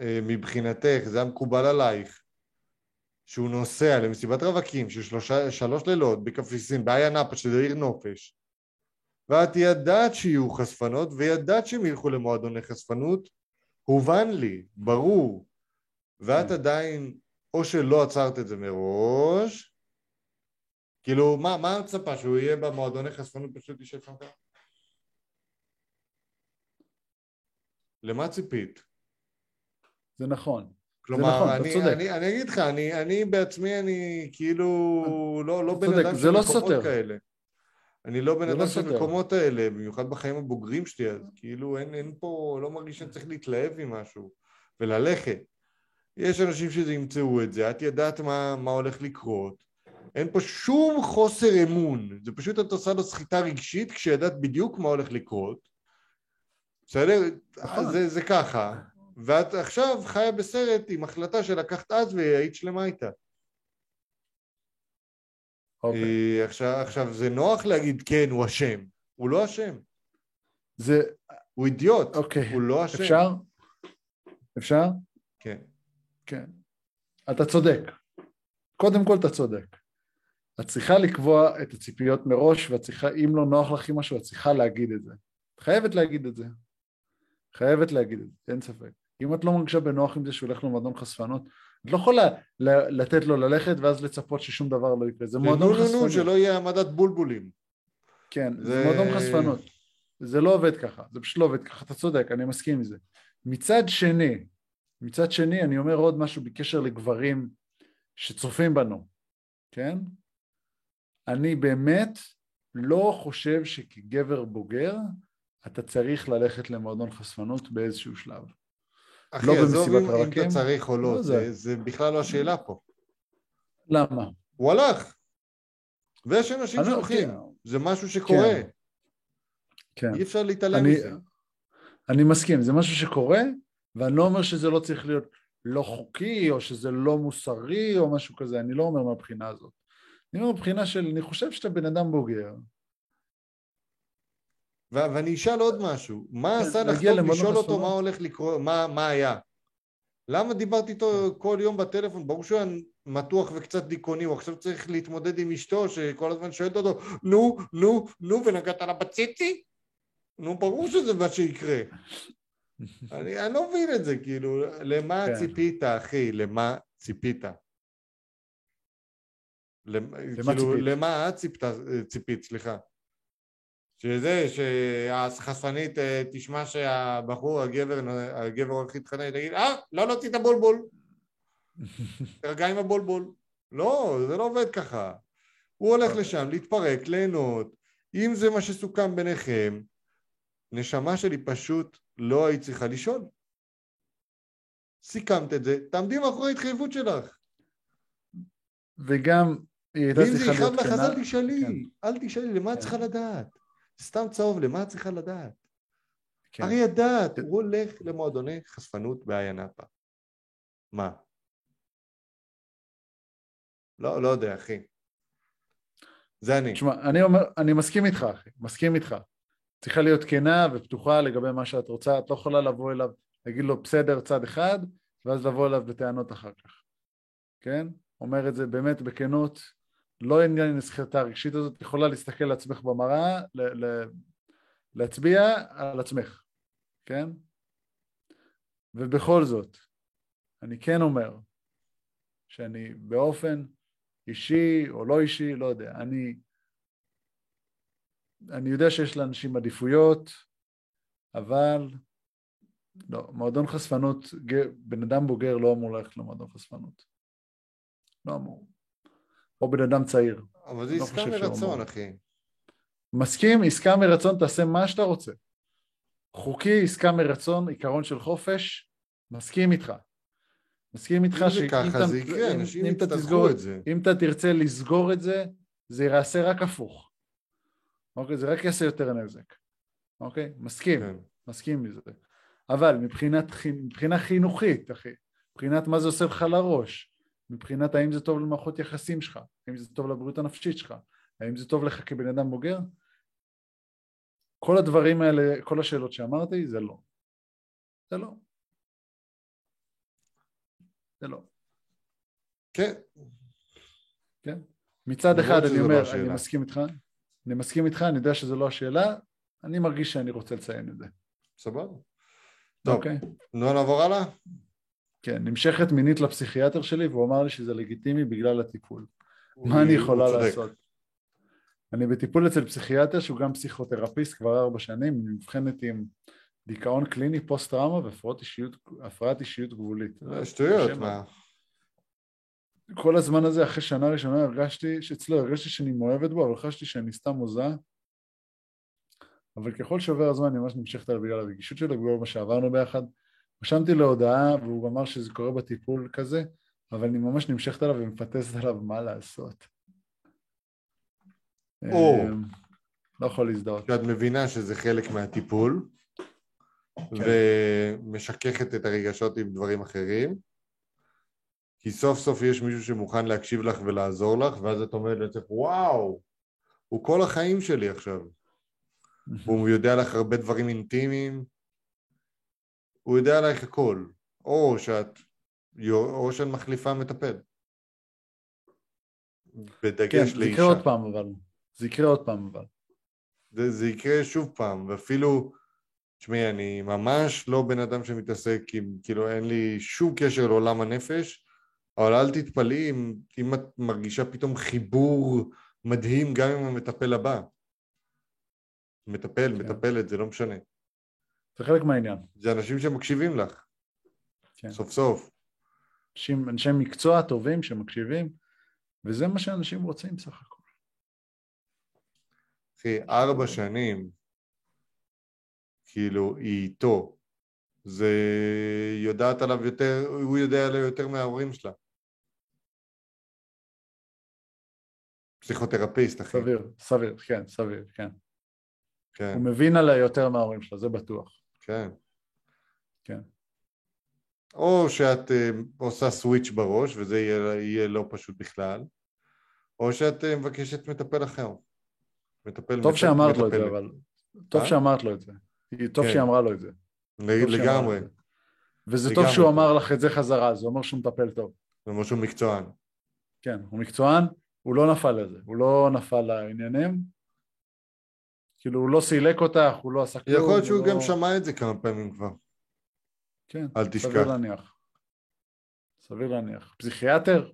Speaker 1: אה, מבחינתך, זה היה מקובל עלייך, שהוא נוסע למסיבת רווקים של שלושה, שלוש לילות בקפריסין, באיה נאפה, שזה עיר נופש, ואת ידעת שיהיו חשפנות, וידעת שהם ילכו למועדוני חשפנות, הובן לי, ברור. ואת
Speaker 2: כן.
Speaker 1: עדיין, או שלא עצרת את זה מראש, כאילו, מה, מה את מצפה, שהוא יהיה במועדוני חשפנות פשוט יישב שם ככה? למה ציפית?
Speaker 2: זה נכון.
Speaker 1: כלומר,
Speaker 2: נכון,
Speaker 1: אני,
Speaker 2: צודק.
Speaker 1: אני, אני אגיד לך, אני, אני בעצמי, אני כאילו לא, לא בן אדם של
Speaker 2: לא
Speaker 1: מקומות
Speaker 2: סותר.
Speaker 1: כאלה. אני לא בן
Speaker 2: זה
Speaker 1: אדם
Speaker 2: לא
Speaker 1: של
Speaker 2: סותר.
Speaker 1: מקומות האלה, במיוחד בחיים הבוגרים שלי, אז כאילו אין, אין פה, לא מרגיש שאני צריך להתלהב ממשהו וללכת. יש אנשים שזה ימצאו את זה, את ידעת מה, מה הולך לקרות. אין פה שום חוסר אמון, זה פשוט את עושה לו סחיטה רגשית כשידעת בדיוק מה הולך לקרות. בסדר?
Speaker 2: נכון.
Speaker 1: זה, זה ככה. ואת עכשיו חיה בסרט עם החלטה שלקחת אז והיית שלמה איתה.
Speaker 2: אוקיי.
Speaker 1: אה, עכשיו, עכשיו, זה נוח להגיד כן, הוא אשם. הוא לא אשם.
Speaker 2: זה,
Speaker 1: הוא אידיוט.
Speaker 2: אוקיי.
Speaker 1: הוא לא אשם.
Speaker 2: אפשר? אפשר?
Speaker 1: כן.
Speaker 2: כן. אתה צודק. קודם כל אתה צודק. את צריכה לקבוע את הציפיות מראש, ואת צריכה, אם לא נוח לך עם משהו, את צריכה להגיד את זה. את חייבת להגיד את זה. חייבת להגיד את זה, אין ספק. אם את לא מרגישה בנוח עם זה שהוא הולך למועדון חשפנות, את לא יכולה לתת לו ללכת ואז לצפות ששום דבר לא יקרה. זה מועדון חשפנות. נו, נו,
Speaker 1: שלא יהיה העמדת בולבולים.
Speaker 2: כן, זה, זה מועדון חשפנות. זה לא עובד ככה, זה פשוט לא עובד ככה, אתה צודק, אני מסכים עם זה. מצד שני, מצד שני, אני אומר עוד משהו בקשר לגברים שצופים בנו, כן? אני באמת לא חושב שכגבר בוגר אתה צריך ללכת למועדון חשפנות באיזשהו שלב.
Speaker 1: אחי, לא עזוב אם, אתה צריך או לא, לא זה, זה בכלל לא השאלה פה.
Speaker 2: למה?
Speaker 1: הוא הלך. ויש אנשים לא- שהולכים, כן. זה משהו שקורה. כן. כן. אי אפשר להתעלם אני, מזה.
Speaker 2: אני מסכים, זה משהו שקורה, ואני לא אומר שזה לא צריך להיות לא חוקי, או שזה לא מוסרי, או משהו כזה, אני לא אומר מהבחינה הזאת. אני אומר מבחינה של, אני חושב שאתה בן אדם בוגר.
Speaker 1: ואני אשאל עוד משהו, מה כן, עשה לך טוב לשאול אותו מה הולך לקרות, מה, מה היה? למה דיברתי איתו כל יום בטלפון? ברור שהוא היה מתוח וקצת דיכאוני, הוא עכשיו צריך להתמודד עם אשתו שכל הזמן שואלת אותו, נו, נו, נו, ונגעת לה בציצי? נו, ברור שזה מה שיקרה. <laughs> אני, אני לא מבין את זה, כאילו, למה כן. ציפית, אחי? למה ציפית? למה כאילו, ציפית? למה את ציפת, ציפית, סליחה? שזה, שהחשפנית אה, תשמע שהבחור, הגבר, הגבר הולך להתחנן, תגיד, אה, לא להוציא את הבולבול. <laughs> תרגע עם הבולבול. לא, זה לא עובד ככה. הוא הולך לשם להתפרק, ליהנות. אם זה מה שסוכם ביניכם, נשמה שלי פשוט לא היית צריכה לשאול. סיכמת את זה, תעמדי מאחורי ההתחייבות שלך.
Speaker 2: וגם,
Speaker 1: היא הייתה צריכה להיות כנה. ואם זה יכאב לך, אל תשאלי, כן. אל תשאלי, למה את צריכה. לדעת? סתם צהוב, למה את צריכה לדעת? כן. הרי ידעת, הוא הולך למועדוני חשפנות בעיה נאפה. מה? לא, לא יודע, אחי. זה אני.
Speaker 2: תשמע, אני אומר, אני מסכים איתך, אחי, מסכים איתך. צריכה להיות כנה ופתוחה לגבי מה שאת רוצה, את לא יכולה לבוא אליו, להגיד לו בסדר צד אחד, ואז לבוא אליו בטענות אחר כך, כן? אומר את זה באמת בכנות, לא עניין לסחיטה הרגשית הזאת, את יכולה להסתכל על עצמך במראה, ל- ל- להצביע על עצמך, כן? ובכל זאת, אני כן אומר שאני באופן אישי או לא אישי, לא יודע, אני אני יודע שיש לאנשים עדיפויות, אבל לא, מועדון חשפנות, בן אדם בוגר לא אמור ללכת למועדון חשפנות. לא אמור. או בן אדם צעיר.
Speaker 1: אבל זה לא עסקה מרצון, אחי.
Speaker 2: מסכים, עסקה מרצון, תעשה מה שאתה רוצה. חוקי, עסקה מרצון, עיקרון של חופש, מסכים איתך. מסכים איתך
Speaker 1: שאם אתה, זה יקרה, אנשים יצטרכו את זה.
Speaker 2: אם אתה תרצה לסגור את זה, זה יעשה רק הפוך. אוקיי? זה רק יעשה יותר נזק. אוקיי? מסכים, כן. מסכים מזה. אבל מבחינת, מבחינה חינוכית, אחי, מבחינת מה זה עושה לך לראש, מבחינת האם זה טוב למערכות יחסים שלך, האם זה טוב לבריאות הנפשית שלך, האם זה טוב לך כבן אדם בוגר, כל הדברים האלה, כל השאלות שאמרתי, זה לא. זה לא. זה לא.
Speaker 1: כן.
Speaker 2: כן. מצד אחד אני לא אומר, לא אני מסכים איתך, אני מסכים איתך, אני יודע שזו לא השאלה, אני מרגיש שאני רוצה לציין את זה.
Speaker 1: סבבה. טוב, okay. אוקיי. נו נעבור הלאה?
Speaker 2: כן, נמשכת מינית לפסיכיאטר שלי והוא אמר לי שזה לגיטימי בגלל הטיפול. מה אני יכולה לעשות? אני בטיפול אצל פסיכיאטר שהוא גם פסיכותרפיסט כבר ארבע שנים, נבחנת עם דיכאון קליני, פוסט טראומה והפרעת אישיות, אישיות גבולית.
Speaker 1: שטויות, מה?
Speaker 2: כל הזמן הזה, אחרי שנה ראשונה הרגשתי, שאצלו הרגשתי שאני מאוהבת בו, אבל חשתי שאני סתם הוזה. אבל ככל שעובר הזמן אני ממש נמשכת עליו בגלל הרגישות שלו, בגלל מה שעברנו ביחד. רשמתי לו הודעה והוא אמר שזה קורה בטיפול כזה, אבל אני ממש נמשכת עליו ומפטסת עליו מה לעשות.
Speaker 1: או,
Speaker 2: אמ, לא יכול להזדהות.
Speaker 1: שאת מבינה שזה חלק מהטיפול, כן. ומשככת את הרגשות עם דברים אחרים. כי סוף סוף יש מישהו שמוכן להקשיב לך ולעזור לך, ואז את אומרת לעצמך, וואו, הוא כל החיים שלי עכשיו. הוא יודע לך הרבה דברים אינטימיים, הוא יודע עלייך הכל, או שאת, או שאת מחליפה מטפל.
Speaker 2: כן,
Speaker 1: בדגש
Speaker 2: זה
Speaker 1: לאישה.
Speaker 2: יקרה עוד פעם אבל. זה יקרה עוד פעם אבל.
Speaker 1: זה, זה יקרה שוב פעם, ואפילו, תשמעי, אני ממש לא בן אדם שמתעסק עם, כאילו, אין לי שום קשר לעולם הנפש, אבל אל תתפלאי אם, אם את מרגישה פתאום חיבור מדהים גם עם המטפל הבא. מטפל,
Speaker 2: כן.
Speaker 1: מטפלת, זה לא משנה.
Speaker 2: זה חלק מהעניין.
Speaker 1: זה אנשים שמקשיבים לך,
Speaker 2: כן.
Speaker 1: סוף סוף.
Speaker 2: אנשים, אנשי מקצוע טובים שמקשיבים, וזה מה שאנשים רוצים סך הכל.
Speaker 1: אחי, ארבע שנים, כאילו, היא איתו. זה יודעת עליו יותר, הוא יודע עליה יותר מההורים שלה. פסיכותרפיסט, אחי.
Speaker 2: סביר, סביר, כן, סביר, כן.
Speaker 1: כן,
Speaker 2: הוא מבין עליה יותר מההורים שלה, זה בטוח.
Speaker 1: כן.
Speaker 2: כן.
Speaker 1: או שאת אה, עושה סוויץ' בראש, וזה יהיה, יהיה לא פשוט בכלל, או שאת אה, מבקשת מטפל אחר. מטפל
Speaker 2: טוב שאמרת לו את זה. אבל... טוב
Speaker 1: אה?
Speaker 2: שאמרת לו את זה. טוב
Speaker 1: כן.
Speaker 2: שהיא אמרה לו את זה. טוב שהיא אמרה
Speaker 1: לגמרי.
Speaker 2: לו את זה. וזה טוב
Speaker 1: לגמרי
Speaker 2: שהוא
Speaker 1: טוב.
Speaker 2: אמר לך את זה חזרה, זה אומר שהוא מטפל טוב.
Speaker 1: זה משהו מקצוען.
Speaker 2: כן, הוא מקצוען, הוא לא נפל לזה, הוא לא נפל לעניינים. כאילו, הוא לא סילק אותך, הוא לא עשה כלום.
Speaker 1: יכול להיות
Speaker 2: הוא
Speaker 1: שהוא
Speaker 2: לא-
Speaker 1: גם שמע את זה כמה פעמים כבר.
Speaker 2: כן,
Speaker 1: אל
Speaker 2: סביר
Speaker 1: תשכח.
Speaker 2: להניח. סביר להניח. פסיכיאטר?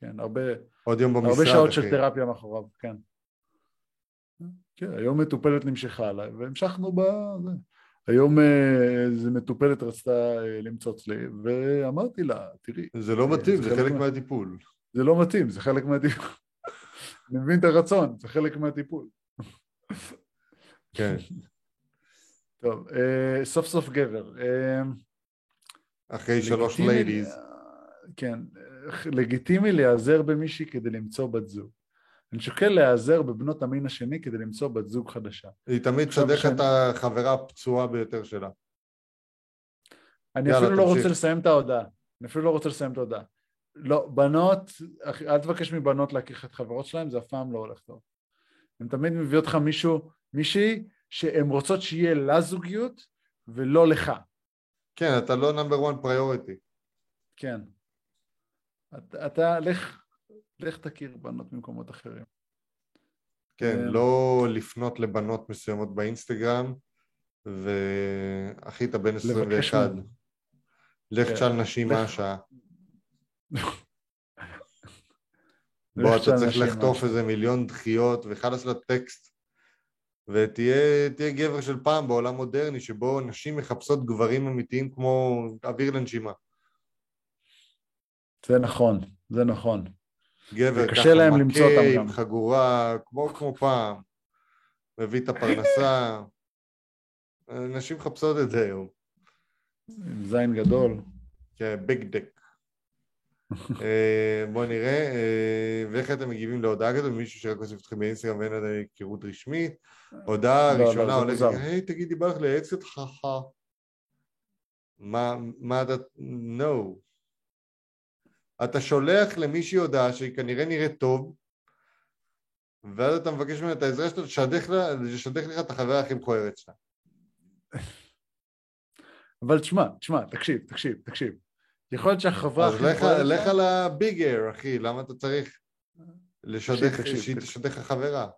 Speaker 2: כן, הרבה,
Speaker 1: עוד יום במשרד,
Speaker 2: הרבה שעות
Speaker 1: אחי.
Speaker 2: של תרפיה מאחוריו, כן. כן, היום מטופלת נמשכה עליי, והמשכנו בזה. היום אה, איזה מטופלת רצתה אה, למצוץ לי, ואמרתי לה, תראי,
Speaker 1: זה לא מתאים,
Speaker 2: זה
Speaker 1: זה
Speaker 2: חלק
Speaker 1: חלק
Speaker 2: מה-
Speaker 1: מהטיפול.
Speaker 2: זה לא מתאים, זה חלק מהטיפול. <laughs> אני מבין את הרצון, זה חלק מהטיפול.
Speaker 1: כן.
Speaker 2: טוב, אה, סוף סוף גבר. אה,
Speaker 1: אחרי שלוש ladies.
Speaker 2: כן, אה, לגיטימי להיעזר במישהי כדי למצוא בת זוג. אני שוקל להיעזר בבנות המין השני כדי למצוא בת זוג חדשה.
Speaker 1: היא תמיד לך
Speaker 2: שאני-
Speaker 1: את החברה הפצועה ביותר שלה.
Speaker 2: אני
Speaker 1: יאללה,
Speaker 2: אפילו לא
Speaker 1: תמשיך.
Speaker 2: רוצה לסיים את ההודעה. אני אפילו לא רוצה לסיים את ההודעה. לא, בנות, אל תבקש מבנות להכיר את חברות שלהם, זה אף פעם לא הולך טוב. הן תמיד מביאות לך מישהו, מישהי, שהן רוצות שיהיה לה זוגיות ולא לך.
Speaker 1: כן, אתה לא נאמבר 1 פריוריטי.
Speaker 2: כן. אתה, אתה לך, לך תכיר בנות ממקומות אחרים.
Speaker 1: כן,
Speaker 2: כן.
Speaker 1: לא לפנות לבנות מסוימות באינסטגרם, ואחי, אתה בן 21.
Speaker 2: מהם.
Speaker 1: לך
Speaker 2: כן.
Speaker 1: תשאל נשים מה השעה. <laughs> בוא, אתה צריך לחטוף. איזה מיליון דחיות וחלאס לטקסט. ותהיה תהיה גבר של פעם בעולם מודרני, שבו נשים מחפשות גברים אמיתיים כמו אוויר לנשימה.
Speaker 2: זה נכון, זה נכון.
Speaker 1: גבר ככה
Speaker 2: להם
Speaker 1: מכה עם. חגורה, כמו כמו פעם, מביא את הפרנסה. <laughs> נשים מחפשות את זה היום.
Speaker 2: עם זין גדול.
Speaker 1: כן, ביג דק. אה, בוא נראה, אה, ואיך אתם מגיבים להודעה כזאת, מישהו שרק אוסף אתכם באינסטגרם ואין עדיין היכרות רשמית, הודעה
Speaker 2: לא, לא,
Speaker 1: ראשונה
Speaker 2: מוזר.
Speaker 1: היי תגידי בא לך לייעץ אותך, מה, מה אתה, no. אתה שולח למישהי הודעה שהיא כנראה נראית טוב, ואז אתה מבקש ממנה את העזרה שלו לשדך לה- לשדך לך את החברה הכי מכוערת שלה.
Speaker 2: אבל תשמע, תשמע, תקשיב, תקשיב, תקשיב. יכול להיות שהחברה
Speaker 1: אז
Speaker 2: הכי
Speaker 1: לך- על הביגר, אחי, למה אתה צריך לשדך, שהיא
Speaker 2: תקשיב.
Speaker 1: תשדך לך חברה?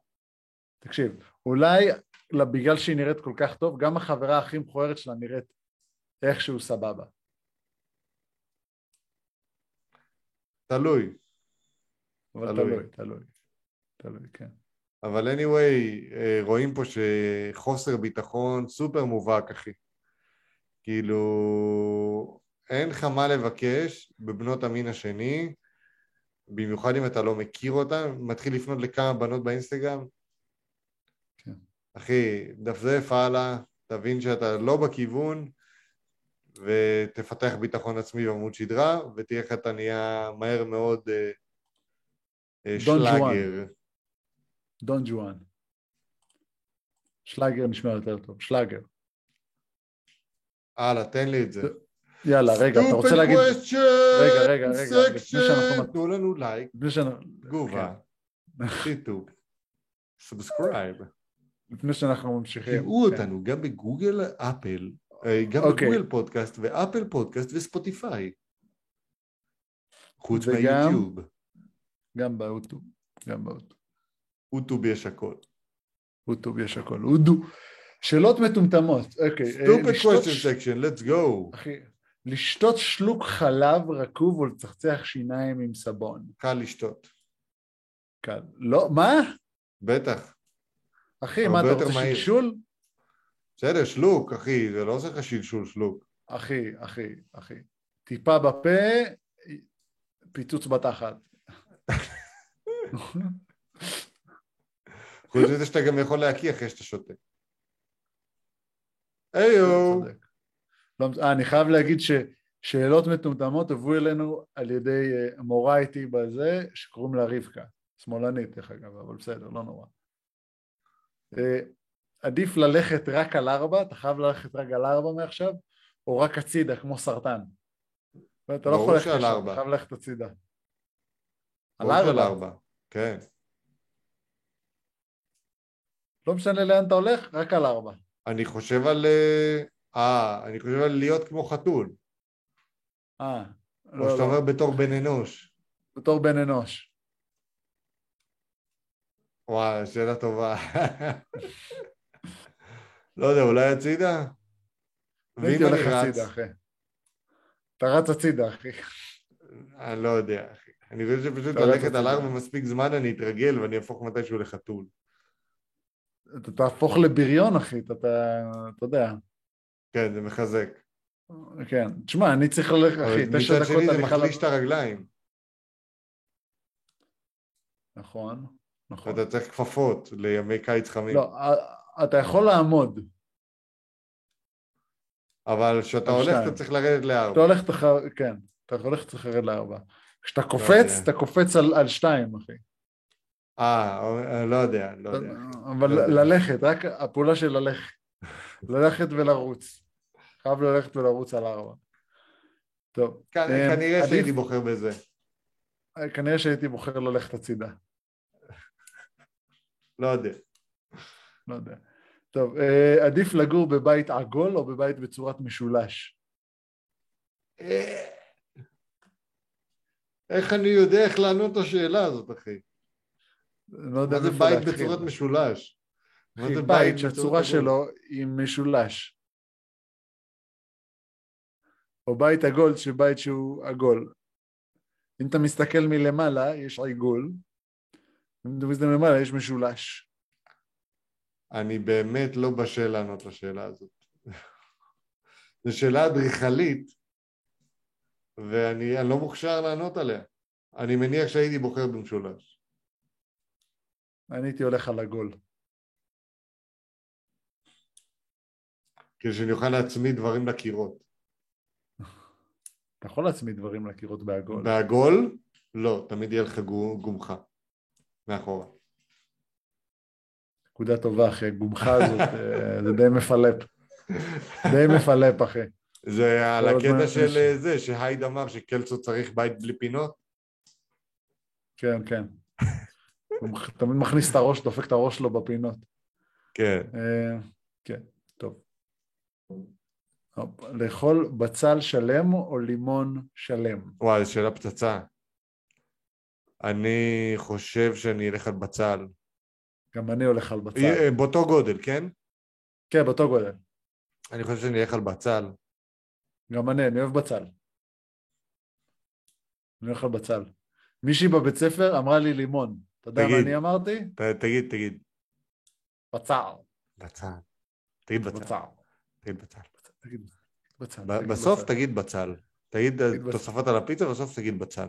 Speaker 2: תקשיב, אולי בגלל שהיא נראית כל כך טוב, גם החברה הכי מכוערת שלה נראית איכשהו סבבה.
Speaker 1: תלוי.
Speaker 2: אבל
Speaker 1: תלוי.
Speaker 2: תלוי, תלוי. תלוי, כן.
Speaker 1: אבל anyway, אה, רואים פה שחוסר ביטחון סופר מובהק, אחי. כאילו, אין לך מה לבקש בבנות המין השני, במיוחד אם אתה לא מכיר אותן, מתחיל לפנות לכמה בנות באינסטגרם.
Speaker 2: כן.
Speaker 1: אחי, דפדף הלאה, תבין שאתה לא בכיוון, ותפתח ביטחון עצמי ועמוד שדרה, ותהיה לך אתה נהיה מהר מאוד אה, אה. שלאגר.
Speaker 2: דון ג'ואן. שלאגר נשמע יותר טוב, שלאגר.
Speaker 1: הלאה, תן לי את זה.
Speaker 2: יאללה, רגע, אתה רוצה להגיד... רגע, רגע, רגע, לפני שאנחנו
Speaker 1: תנו לנו לייק, תגובה, <laughs> שיתוף, subscribe.
Speaker 2: לפני שאנחנו ממשיכים.
Speaker 1: תראו
Speaker 2: כן.
Speaker 1: אותנו גם בגוגל אפל, אה, גם
Speaker 2: אוקיי.
Speaker 1: בגוגל פודקאסט ואפל פודקאסט וספוטיפיי. חוץ מהיוטיוב.
Speaker 2: גם באוטו, גם באוטו.
Speaker 1: אוטוב יש הכל.
Speaker 2: אוטוב יש הכל. אודו. שאלות מטומטמות. אוקיי. אה,
Speaker 1: stupid question section, let's go.
Speaker 2: אחי, לשתות שלוק חלב רקוב או לצחצח שיניים עם סבון.
Speaker 1: קל לשתות.
Speaker 2: קל. לא, מה?
Speaker 1: בטח.
Speaker 2: אחי, מה, אתה רוצה
Speaker 1: מהיר.
Speaker 2: שלשול?
Speaker 1: בסדר, שלוק, אחי, זה לא עושה לך שלשול שלוק.
Speaker 2: אחי, אחי, אחי. טיפה בפה, פיצוץ בתחת.
Speaker 1: חוץ מזה שאתה גם יכול להקיא אחרי שאתה שותה. היו.
Speaker 2: צודק. לא, אה, אני חייב להגיד ששאלות מטומטמות הובאו אלינו על ידי אה, מורה איתי בזה, שקוראים לה רבקה. שמאלנית, דרך אגב, אבל בסדר, לא נורא. אה, עדיף ללכת רק על ארבע, אתה חייב ללכת רק על ארבע מעכשיו, או רק הצידה, כמו סרטן. אתה לא יכול ללכת לשם. אתה חייב ללכת הצידה. על ארבע.
Speaker 1: ארבע. כן.
Speaker 2: לא משנה לאן אתה הולך, רק על ארבע.
Speaker 1: אני חושב על... אה, אני חושב על להיות כמו חתול.
Speaker 2: אה,
Speaker 1: או
Speaker 2: לא,
Speaker 1: שאתה
Speaker 2: לא,
Speaker 1: אומר בתור בן אנוש.
Speaker 2: בתור בן אנוש.
Speaker 1: וואי, שאלה טובה. לא יודע, אולי הצידה? ואם אני רץ?
Speaker 2: הצידה, אחי. אתה רץ הצידה, אחי.
Speaker 1: אני לא יודע, אחי. אני חושב שפשוט ללכת על. ארבע מספיק זמן, אני אתרגל ואני אהפוך מתישהו לחתול.
Speaker 2: אתה תהפוך לבריון, אחי, אתה, אתה, אתה יודע.
Speaker 1: כן, זה מחזק.
Speaker 2: כן. תשמע, אני צריך ללכת, אחי, תשע
Speaker 1: מצד
Speaker 2: דקות
Speaker 1: שני זה. מחליש את הרגליים.
Speaker 2: נכון, נכון.
Speaker 1: אתה צריך כפפות לימי קיץ חמים.
Speaker 2: לא, א- אתה יכול לעמוד.
Speaker 1: אבל כשאתה הולך. אתה צריך לרדת
Speaker 2: אתה
Speaker 1: לארבע.
Speaker 2: הולך, תח... כן, אתה הולך, צריך לרד לארבע. כשאתה קופץ,
Speaker 1: יודע.
Speaker 2: אתה קופץ על, על שתיים, אחי.
Speaker 1: אה, לא יודע, לא יודע.
Speaker 2: אבל
Speaker 1: לא.
Speaker 2: ללכת, רק הפעולה של ללכת. ללכת ולרוץ. חייב ללכת ולרוץ על ארבע. טוב.
Speaker 1: כ-
Speaker 2: אה,
Speaker 1: כנראה שהייתי בוחר בזה.
Speaker 2: כנראה שהייתי בוחר ללכת הצידה.
Speaker 1: לא יודע.
Speaker 2: לא יודע. טוב, אה, עדיף לגור בבית עגול או בבית בצורת משולש?
Speaker 1: אה, איך אני יודע איך לענות את השאלה הזאת, אחי?
Speaker 2: לא יודע
Speaker 1: מה זה בית. בצורת משולש? זה
Speaker 2: בית שהצורה? שלו היא משולש. או בית עגול שבית שהוא עגול. אם אתה מסתכל מלמעלה, יש עיגול. אם אתה מסתכל מלמעלה, יש משולש.
Speaker 1: אני באמת לא בשל לענות לשאלה הזאת. <laughs> זו שאלה אדריכלית, ואני אני לא מוכשר לענות עליה. אני מניח שהייתי בוחר במשולש.
Speaker 2: אני הייתי הולך על עגול.
Speaker 1: כדי שאני אוכל להצמיד דברים לקירות.
Speaker 2: אתה יכול להצמיד דברים לקירות בעגול.
Speaker 1: בעגול, לא, תמיד יהיה לך גו- גומחה. מאחורה.
Speaker 2: נקודה טובה, אחי. הגומחה הזאת, אה, זה די מפלפ. די מפלפ, אחי.
Speaker 1: זה על הקטע של אה, זה, שהייד אמר שקלצו צריך בית בלי פינות.
Speaker 2: כן, כן. הוא תמיד מכניס את הראש, דופק את הראש שלו בפינות.
Speaker 1: כן.
Speaker 2: אה, כן, לאכול בצל שלם או לימון שלם?
Speaker 1: וואי, זו שאלה פצצה. אני חושב שאני אלך על בצל.
Speaker 2: גם אני הולך על בצל.
Speaker 1: אה, באותו גודל, כן?
Speaker 2: כן, באותו גודל.
Speaker 1: אני חושב שאני אלך על בצל.
Speaker 2: גם אני, אני אוהב בצל. אני הולך על בצל. מישהי בבית ספר אמרה לי לימון. אתה יודע מה. אני אמרתי?
Speaker 1: ת- תגיד, תגיד.
Speaker 2: בצל.
Speaker 1: בצל. תגיד בצל.
Speaker 2: בצל.
Speaker 1: תגיד בצל.
Speaker 2: תגיד בצל.
Speaker 1: בסוף. תגיד בצל. תגיד אה. תוספות על הפיצה, בסוף תגיד בצל.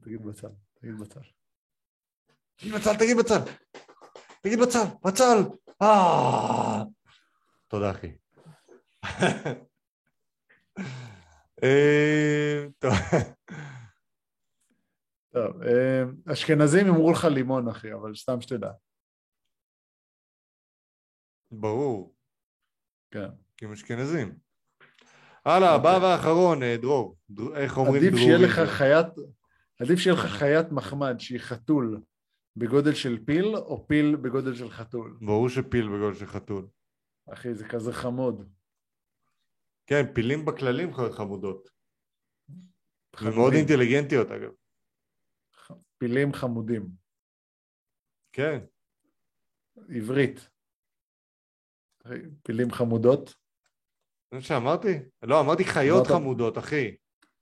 Speaker 2: תגיד בצל. תגיד בצל.
Speaker 1: תגיד בצל, תגיד בצל. תגיד בצל, בצל. אה. תודה, אחי. אה, טוב.
Speaker 2: טוב, אשכנזים אמרו לך לימון, אחי, אבל סתם שתדע.
Speaker 1: ברור,
Speaker 2: כן.
Speaker 1: כי הם אשכנזים. הלאה, הבא
Speaker 2: אוקיי.
Speaker 1: והאחרון, אה, דרור. דר- איך אומרים
Speaker 2: עדיף
Speaker 1: דרורי?
Speaker 2: שיהיה לך חיית, עדיף שיהיה לך חיית מחמד שהיא חתול בגודל של פיל, או פיל בגודל של חתול.
Speaker 1: ברור שפיל בגודל של חתול.
Speaker 2: אחי, זה כזה חמוד.
Speaker 1: כן, פילים בכללים חמודות.
Speaker 2: חמודים.
Speaker 1: ומאוד אינטליגנטיות, אגב.
Speaker 2: פילים חמודים.
Speaker 1: כן.
Speaker 2: עברית. פילים חמודות.
Speaker 1: זה מה שאמרתי? לא, אמרתי חיות חמודות, אחי.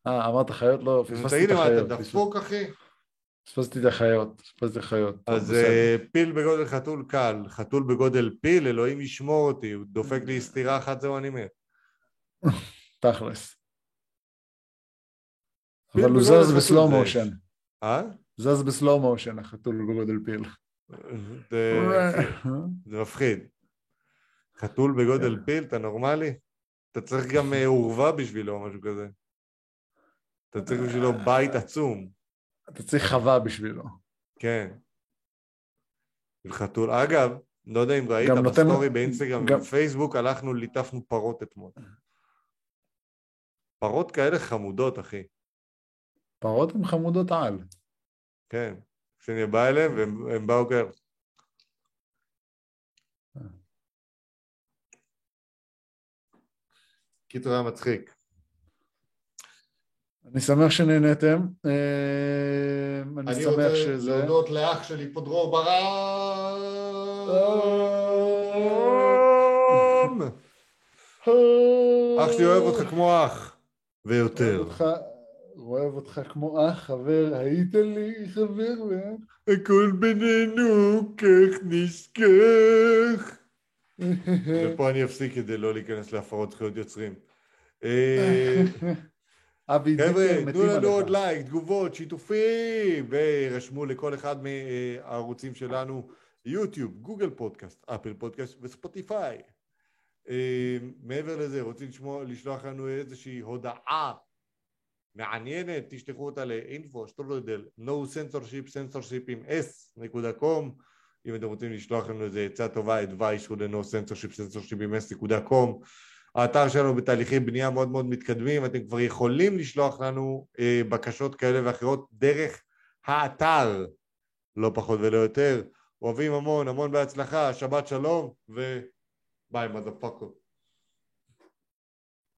Speaker 2: אה, אמרת חיות? לא, פספסתי
Speaker 1: תגיד
Speaker 2: את
Speaker 1: לי מה,
Speaker 2: החיות.
Speaker 1: אתה דפוק, אחי?
Speaker 2: פספסתי את החיות. פספסתי את החיות.
Speaker 1: אז. אה, פיל בגודל חתול קל, חתול בגודל פיל, אלוהים ישמור אותי, הוא דופק לי סטירה אחת, זהו, אני מת.
Speaker 2: תכלס. אבל הוא זז ב
Speaker 1: slow
Speaker 2: motion.
Speaker 1: אה?
Speaker 2: זז ב slow motion, החתול בגודל פיל.
Speaker 1: זה מפחיד. חתול בגודל פיל, אתה נורמלי? אתה צריך גם אה, אורווה בשבילו או משהו כזה. אתה צריך בשבילו בית עצום.
Speaker 2: אתה צריך חווה בשבילו.
Speaker 1: כן. של חתול. אגב, לא יודע אם ראית
Speaker 2: גם נותן-
Speaker 1: בסטורי באינסטגרם
Speaker 2: גם-
Speaker 1: ובפייסבוק, הלכנו, ליטפנו פרות אתמול. פרות כאלה חמודות, אחי.
Speaker 2: פרות הן חמודות על.
Speaker 1: כן. כשאני בא אליהם, והם הם באו כאלה. קיצור היה מצחיק.
Speaker 2: אני שמח שנהנתם. אה, אני
Speaker 1: אני
Speaker 2: שמח
Speaker 1: רוצה
Speaker 2: שזה...
Speaker 1: להודות לאח שלי פה דרור ברם. אח שלי אוהב אותך כמו אח. ויותר.
Speaker 2: אוהב אותך- כמו אח, חבר, היית לי חבר.
Speaker 1: הכל בינינו כך נשכח. ופה אני אפסיק כדי לא להיכנס להפרות זכויות יוצרים. אה, חבר'ה, תנו לנו עוד. לייק, תגובות, שיתופים, וירשמו לכל אחד מהערוצים שלנו, יוטיוב, גוגל פודקאסט, אפל פודקאסט וספוטיפיי. אה, מעבר לזה, רוצים לשמוע, לשלוח לנו איזושהי הודעה מעניינת, תשלחו אותה לאינפו, שטרודל, no censorship, censorship עם s.com. אם אתם רוצים לשלוח לנו איזה עצה טובה, advice הוא ל-no censorship, censorship עם s.com. האתר שלנו בתהליכי בנייה מאוד מאוד מתקדמים, אתם כבר יכולים לשלוח לנו אה, בקשות כאלה ואחרות דרך האתר, לא פחות ולא יותר. אוהבים המון, המון בהצלחה, שבת שלום, וביי, מotherfucker.